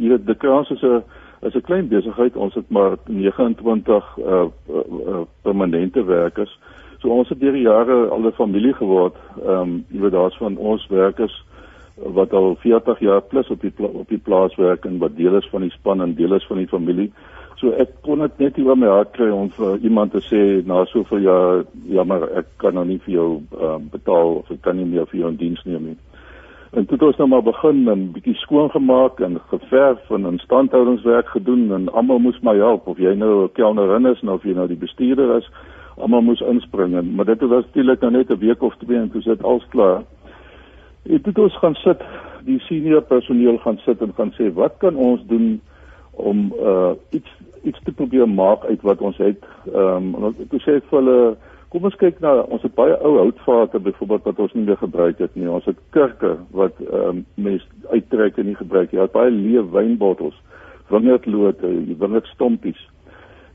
jy weet die kans is 'n is 'n klein besigheid. Ons het maar 29 uh, uh, permanente werkers. So ons het deur die jare al 'n familie geword. Ehm um, jy weet daar's van ons werkers wat al 40 jaar plus op die op die plaas werk en wat deel is van die span en deel is van die familie. So ek kon dit net nie oor my hart kry om vir iemand te sê na soveel jaar jammer ek kan nou nie vir jou um, betaal of ek kan nie meer vir jou in diens neem nie. En toe het ons nou maar begin en bietjie skoon gemaak en geverf en instandhoudingswerk gedoen en almal moes my help of jy nou 'n kelnerin is of jy nou die bestuurder is, almal moes inspring en maar dit was natuurlik nou net 'n week of twee en toe sit alles klaar. En toe het ons gaan sit, die senior personeel gaan sit en gaan sê wat kan ons doen om uh iets iets te probeer maak uit wat ons het. Ehm um, ek sê vir hulle kom ons kyk na ons het baie ou houtvate byvoorbeeld wat ons nie meer gebruik het nie. Ons het kurke wat ehm um, mense uittrek en nie gebruik nie. Ons het baie leë wynbottels, wingerdlote, wingerdstompies.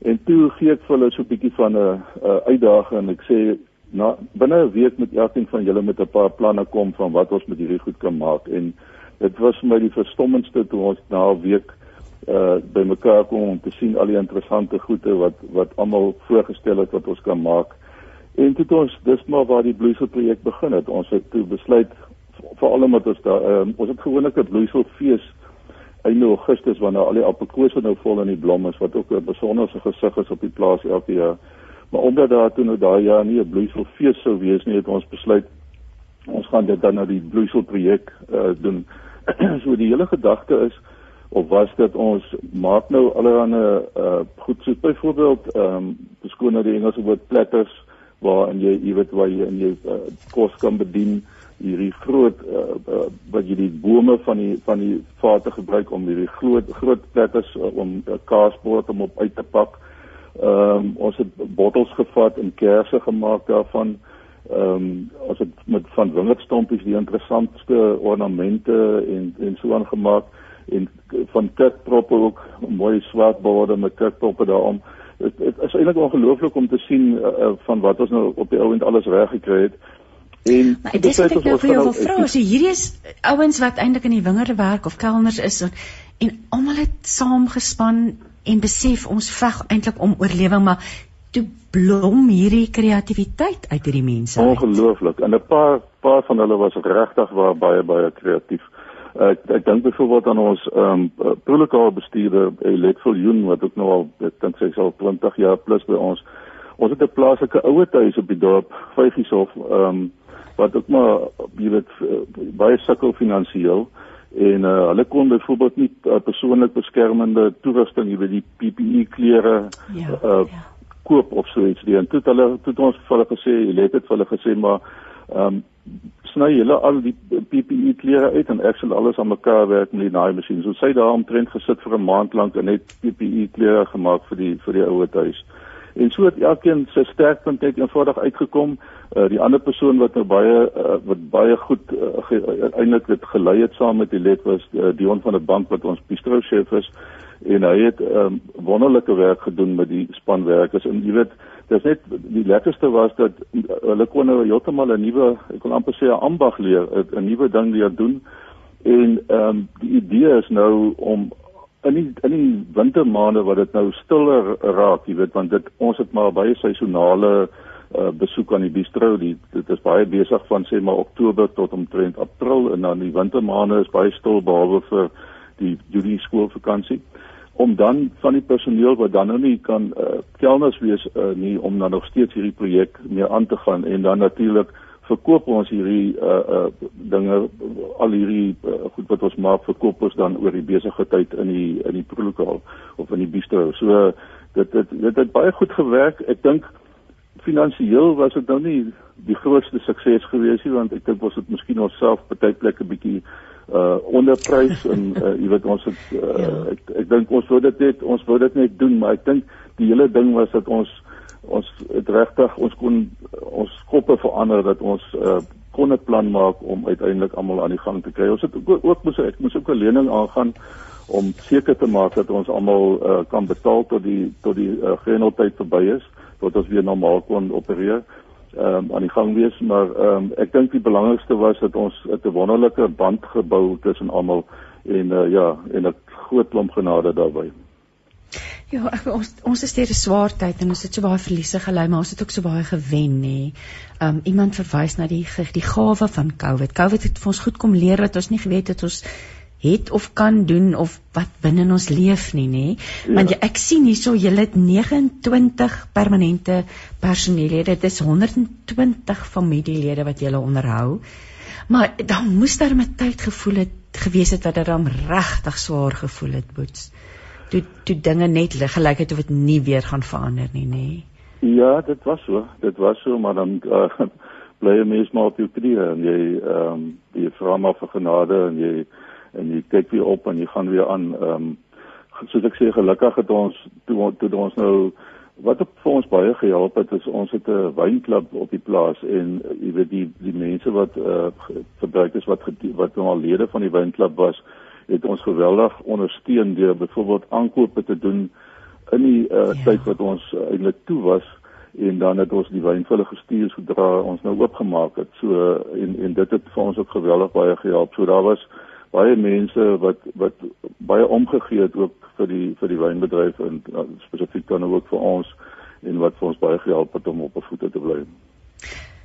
En toe gee ek vir hulle so 'n bietjie van 'n uitdaging en ek sê na binne 'n week met elkeen van julle met 'n paar planne kom van wat ons met hierdie goed kan maak en dit was vir my die verstommendste toe ons na 'n week uh by mekaar kom om te sien al die interessante goede wat wat almal voorgestel het wat ons kan maak. En dit ons dis maar waar die bloeisel projek begin het. Ons het toe besluit veral omdat ons daar um, ons het gewoonlik 'n bloeiselfees einde Augustus wanneer al die appelkose nou vol in die blom is wat ook 'n besonderse gesig is op die plaas elke jaar. Maar omdat daar toe nou daai jaar nie 'n bloeiselfees sou wees nie, het ons besluit ons gaan dit dan nou die bloeiselprojek uh, doen. so die hele gedagte is of was dit ons maak nou allerlei uh goed soos byvoorbeeld ehm um, beskoon nou die Engelse woord platters waar en jy jy weet waar jy in jy uh, kos kan bedien hierdie groot uh, uh, wat jy die bome van die van die vate gebruik om hierdie groot groot platters uh, om 'n uh, kaasbord om op uit te pak. Ehm um, ons het bottels gevat en kersse gemaak daarvan. Ehm um, ons het met van wingerdstompies die interessantste ornamente en en so aangemaak en van kerkproppe ook mooi swart borde met kerkproppe daarom. Dit is eintlik ongelooflik om te sien uh, van wat ons nou op die ou end alles reg gekry het. En dit is ek nou vir jou wil vra, so hierdie is ouens wat eintlik in die wingerde werk of kelners is en, en almal het saamgespan en besef ons veg eintlik om oorlewing, maar toe blom hierdie kreatiwiteit uit hierdie mense. Ongelooflik. En 'n paar paar van hulle was regtig baie baie kreatief. Ek ek dink byvoorbeeld aan ons ehm um, protokol bestuurder Elet Viljoen wat ook nou al ek dink sy is al 20 jaar plus by ons. Ons het 'n plaaslike ouer huis op die dorp, Vyfieshof, ehm um, wat ook maar jy weet baie sukkel finansiëel en uh, hulle kon byvoorbeeld nie uh, persoonlik beskermende toerusting, jy weet die PPE klere ja, uh, ja. koop of so iets nie. En toe het hulle toe het ons vir hulle gesê, Elet het vir hulle gesê maar ehm um, sny julle al die PPE klere uit en ek sal alles aan mekaar werk met die naai masjien. So sy daar omtrent gesit vir 'n maand lank en net PPE klere gemaak vir die vir die ouer huis. En so het elkeen sy sterkpunt net eenvoudig uitgekom. Uh, die ander persoon wat nou baie uh, wat baie goed uh, eintlik dit gelei het saam met die lid was uh, Dion van der Bank wat ons bistro chef is en hy het um, wonderlike werk gedoen met die spanwerkers en jy weet dis net die lekkerste was dat hulle kon nou heeltemal 'n nuwe ek kon amper sê 'n ambag leer 'n nuwe ding leer doen. En ehm um, die idee is nou om in die in die wintermaande wat dit nou stiller raak jy weet want dit ons het maar baie seisonale uh, besoek aan die bistro. Die dit is baie besig van sê maar Oktober tot omtrent April en dan die wintermaande is baie stil behalwe vir die Julie skoolvakansie om dan van die personeel wat dan nou nie kan uh, kelners wees uh, nie om dan nog steeds hierdie projek mee aan te gaan en dan natuurlik verkoop ons hierdie uh, uh, dinge al hierdie uh, goed wat ons maak verkoop ons dan oor die besige tyd in die in die prolokaal of in die bistro. So dit dit dit het baie goed gewerk. Ek dink finansiëel was dit nou nie die grootste sukses gewees nie want ek dink ons het miskien onsself baie plekke bietjie uh onderprys en uh, jy weet ons het uh, ja. ek ek dink ons wou dit net ons wou dit net doen maar ek dink die hele ding was dat ons ons het regtig ons kon ons koppe verander dat ons uh kon 'n plan maak om uiteindelik almal aan die gang te kry. Ons het ook ook moes ek moes ook 'n lening aangaan om seker te maak dat ons almal uh kan betaal tot die tot die uh, grendeltyd verby is tot ons weer normaal kon opereer ehm um, aan die gang wees maar ehm um, ek dink die belangrikste was dat ons 'n wonderlike band gebou tussen almal en uh, ja en 'n groot klomp genade daarbey. Ja, ek, ons ons is deur 'n swaar tyd en ons het so baie verliese gely, maar ons het ook so baie gewen nê. Um iemand verwys na die die gawe van COVID. COVID het vir ons goed kom leer wat ons nie geweet het ons het of kan doen of wat binne ons leef nie nê. Ja. Want jy, ek sien hierso jy het 29 permanente personeellede. Dit is 120 familielede wat jy onderhou. Maar dan moes daar met tyd gevoel het gewees het wat dit dan regtig swaar gevoel het, Boets. Toe toe dinge net gelyk het of dit nie weer gaan verander nie, nê. Ja, dit was so. Dit was so, maar dan uh, bly jy mens maar op jou knieë en jy ehm um, jy vra maar vir genade en jy en jy kyk weer op en jy gaan weer aan ehm um, soos ek sê gelukkig het ons toe toe ons nou wat op vir ons baie gehelp het is ons het 'n wynklub op die plaas en uh, jy weet die die mense wat uh, verbruikers wat wat nou al lede van die wynklub was het ons geweldig ondersteun deur byvoorbeeld aankope te doen in die uh, ja. tyd wat ons uh, eintlik toe was en dan het ons die wyn vir hulle gestuur sodra ons nou oopgemaak het. So en en dit het vir ons ook geweldig baie gehelp. So daar was baie mense wat wat baie omgegee het ook vir die vir die wynbedryf en uh, spesifiek dan ook vir ons en wat vir ons baie gehelp het om op op voete te bly.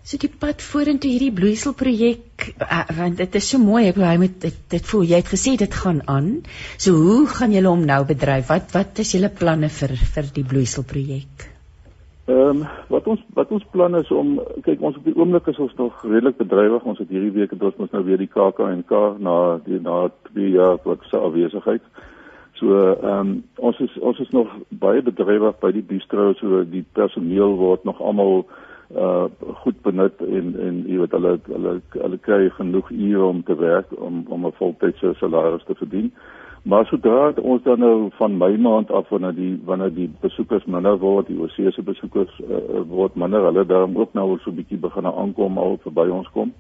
So die pad vorentoe hierdie bloeiselprojek uh, want dit is so mooi ek hy met dit, dit voel jy het gesê dit gaan aan. So hoe gaan julle hom nou bedryf? Wat wat is julle planne vir vir die bloeiselprojek? Ehm um, wat ons wat ons plan is om kyk ons op die oomblik is ons nog redelik bedrywig. Ons het hierdie week het ons mos nou weer die KAKNK na die na 2 jaar wat se afwesigheid. So ehm um, ons is ons is nog baie bedrywig by die bistro so die personeel word nog almal uh goed benut en en jy weet hulle hulle hulle kry genoeg ure om te werk om om 'n voltydse salaris te verdien. Maar sodra ons dan nou van Mei maand af wanneer die wanneer die besoekers minder word, die oorsese besoekers uh, word minder, hulle daarom ook nou so 'n bietjie begin aankom al verby ons kom.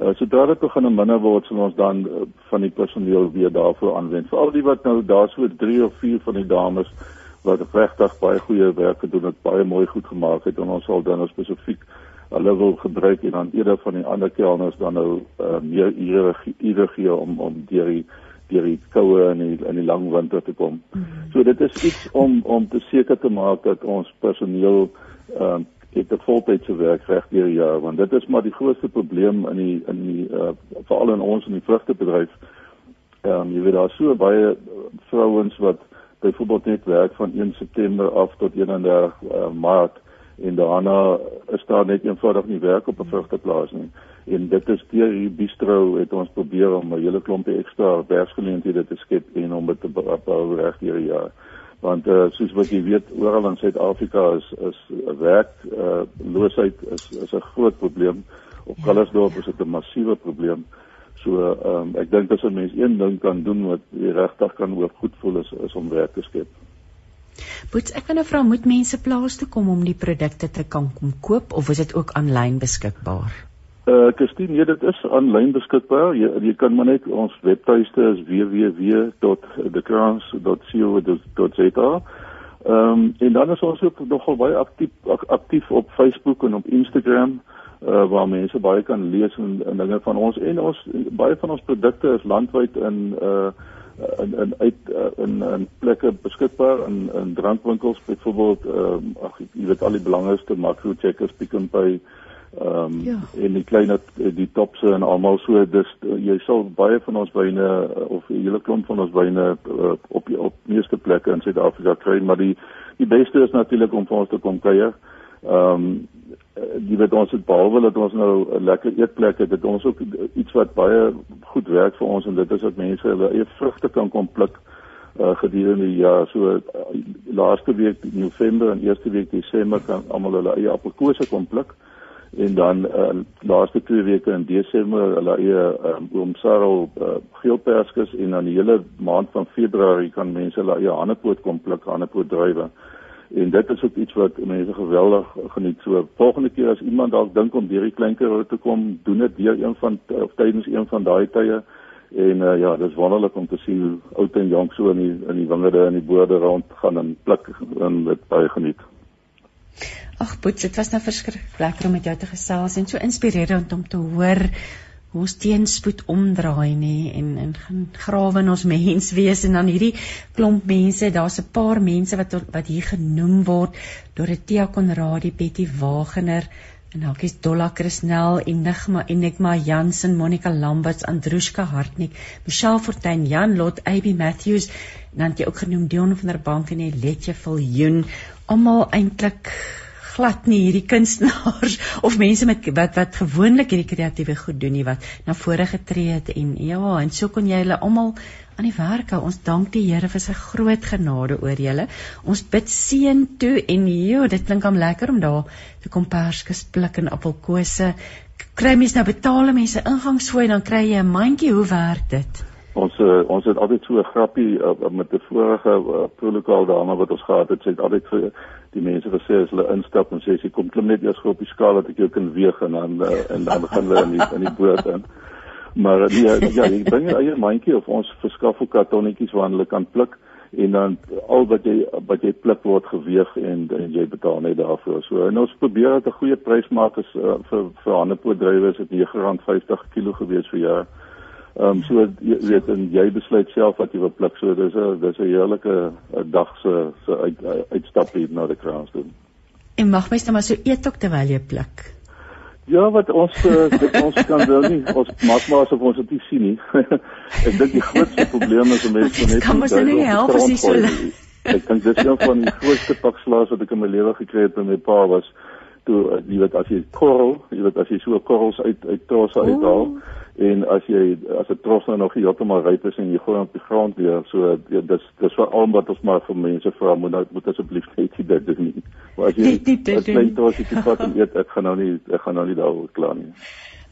Uh, sodra dit begin minder word, sal ons dan uh, van die personeel weer daarvoor aanwend. Veral die wat nou daar so 3 of 4 van die dames wat regtig baie goeie werk gedoen het, baie mooi goed gemaak het en ons sal dan nou spesifiek hulle wil gebruik en dan eerder van die ander kelners dan nou uh, meer ure ure gee om om deur die deur die koue en die in die lang winter te kom. Mm -hmm. So dit is iets om om te seker te maak dat ons personeel ehm uh, het 'n voltydse werk reg deur die jaar want dit is maar die grootste probleem in die in die uh, veral in ons in die vrugtebedryf. Ehm um, jy weet daar so baie vrouens wat byvoorbeeld net werk van 1 September af tot 31 uh, Maart en daarna is daar net eenvoudig nie werk op 'n vrugteplaas nie. En dit is deur die bistro het ons probeer om 'n hele klompie ekstra werksgeleenthede te skep en om dit te bou reg hierdie jaar. Want uh, soos wat jy weet, oral in Suid-Afrika is is werk uh, loosheid is is 'n groot probleem. Op Kallersdorp is dit 'n massiewe probleem. So um, ek dink as 'n mens een ding kan doen wat regtig kan oor goed voel is is om werk te skep. Boets, ek wil nou vra, moet mense plaas toe kom om die produkte te kan kom koop of is dit ook aanlyn beskikbaar? Uh, Christine, nee, dit is aanlyn beskikbaar. Jy, jy kan maar net ons webtuiste is www.thecrowns.co.za. Ehm um, en dan is ons ook nogal baie aktief aktief op Facebook en op Instagram uh waar mense baie kan lees en, en dinge van ons en ons baie van ons produkte is landwyd in uh in in uit uh, in in plekke beskikbaar in in drankwinkels byvoorbeeld ehm um, ag jy weet al die belangrikste makro checkers Pick n Pay ehm um, ja. en die klein die topse en almal so dis jy sal baie van ons wyne of 'n hele klomp van ons wyne op op meeste plekke in Suid-Afrika kry maar die die beste is natuurlik om vir ons te kom kuier ehm um, die wat ons het behalwe dat ons nou 'n lekker eetplek het, het ons ook iets wat baie goed werk vir ons en dit is dat mense hulle eie vrugte kan kom pluk uh, gedurende die jaar. So uh, laaste week November en eerste week Desember kan almal hulle eie appelkose kom pluk. En dan uh, laaste twee weke in Desember hulle eie um, oomsarel uh, geelperskes. En dan die hele maand van Februarie kan mense hulle eie hanepoot kom pluk, hanepoot druiwe en dit is ook iets wat mense geweldig geniet. So volgende keer as iemand dalk dink om deur die kleinker te kom, doen dit deur een van of tydens een van daai tye. En uh, ja, dis wonderlik om te sien hoe oud en jonk so in die in die wingerde en die boorde rond gaan en pluk en dit baie geniet. Ag, Boets, dit was nou verskriklik lekker om met jou te gesels en so inspirerend om te hoor ons teenspoed omdraai nê en en gaan grawe in ons mens wees en dan hierdie klomp mense, daar's 'n paar mense wat wat hier genoem word Dorothea Konradi, Betty Wagener, en dalkies Dolla Krisnel, Enigma, Enigma Jansen, Monica Lamberts, Andrushka Hartnik, Michelle Fortuin, Jan Lot, AB Matthews, dan het jy ook genoem Dion van der Bank en Letje Viljoen, almal eintlik glad nie hierdie kunstenaars of mense met wat wat gewoonlik hierdie kreatiewe goed doen nie wat na vore getree het en ja en so kon jy hulle almal aan die werk hou. Ons dank die Here vir sy groot genade oor julle. Ons bid seën toe en jo, dit klink hom lekker om daar te kom perskes pluk en appelkose. Kry mense nou betale mense ingangsfooi dan kry jy 'n mandjie. Hoe werk dit? Ons uh, ons het altyd so 'n grappie uh, met 'n vorige uh, protokol daarna wat ons gehad het. Sy het altyd vir die mense gesê as hulle instap en sê as jy kom klim net eers op die skaal dat ek jou kan weeg en dan uh, en dan gaan hulle in die in die boot in. Maar uh, nee, ja, jy bring jou eie mandjie of ons verskaf ook kartonnetjies waar hulle kan pluk en dan al wat jy wat jy pluk word geweeg en, en jy betaal net daarvoor. So en ons probeer dat 'n goeie prys maak is uh, vir vir handepootdrywe is dit R9.50 kg gewees vir jaar. Ehm um, so jy weet en jy besluit self wat jy wil pluk. So dis 'n dis 'n heerlike dag se se uit, uitstap hier na die kraans doen. En mag mens nou maar so eet ook terwyl jy pluk. Ja, wat ons uh, dit ons kan wel nie ons maak maar asof ons dit nie sien nie. ek dink die grootste probleem is om mense net kan mos nou nie help as jy so Ek dink dis een van die grootste pakslaas wat ek in my lewe gekry het met my pa was toe eh, jy weet as jy korrel, jy weet as jy so korrels uit uit trosse uithaal en as jy as 'n tros nou nog heeltemal ryp is en jy gooi op die grond weer so ja, dis dis vir al wat ons maar vir mense vra moet nou moet asseblief net dit doen nie. Maar as jy as jy tros jy vat en eet ek gaan nou nie ek gaan nou nie daaroor kla nie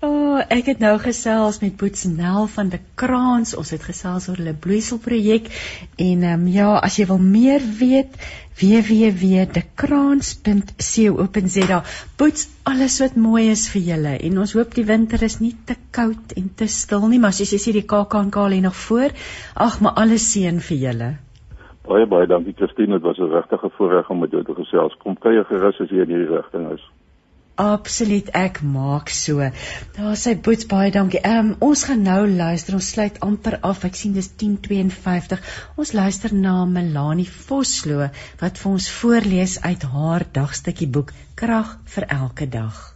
O, oh, ek het nou gesels met Boetsnel van die Kraans. Ons het gesels oor hulle bloeisel projek en ehm um, ja, as jy wil meer weet, www.dekraans.co.za. Boets, alles wat mooi is vir julle en ons hoop die winter is nie te koud en te stil nie, maar soos jy sê die KAKNK lê nog voor. Ag, maar alles seën vir julle. Baie baie dankie Christine, dit was 'n regte voorreg om met jou te gesels. Kom kuier gerus as jy in hierdie rigting is. Absoluut, ek maak so. Daar sê Boets baie dankie. Ehm um, ons gaan nou luister. Ons sluit amper af. Ek sien dis 10:52. Ons luister na Melanie Vosloo wat vir ons voorlees uit haar dagstukkie boek Krag vir elke dag.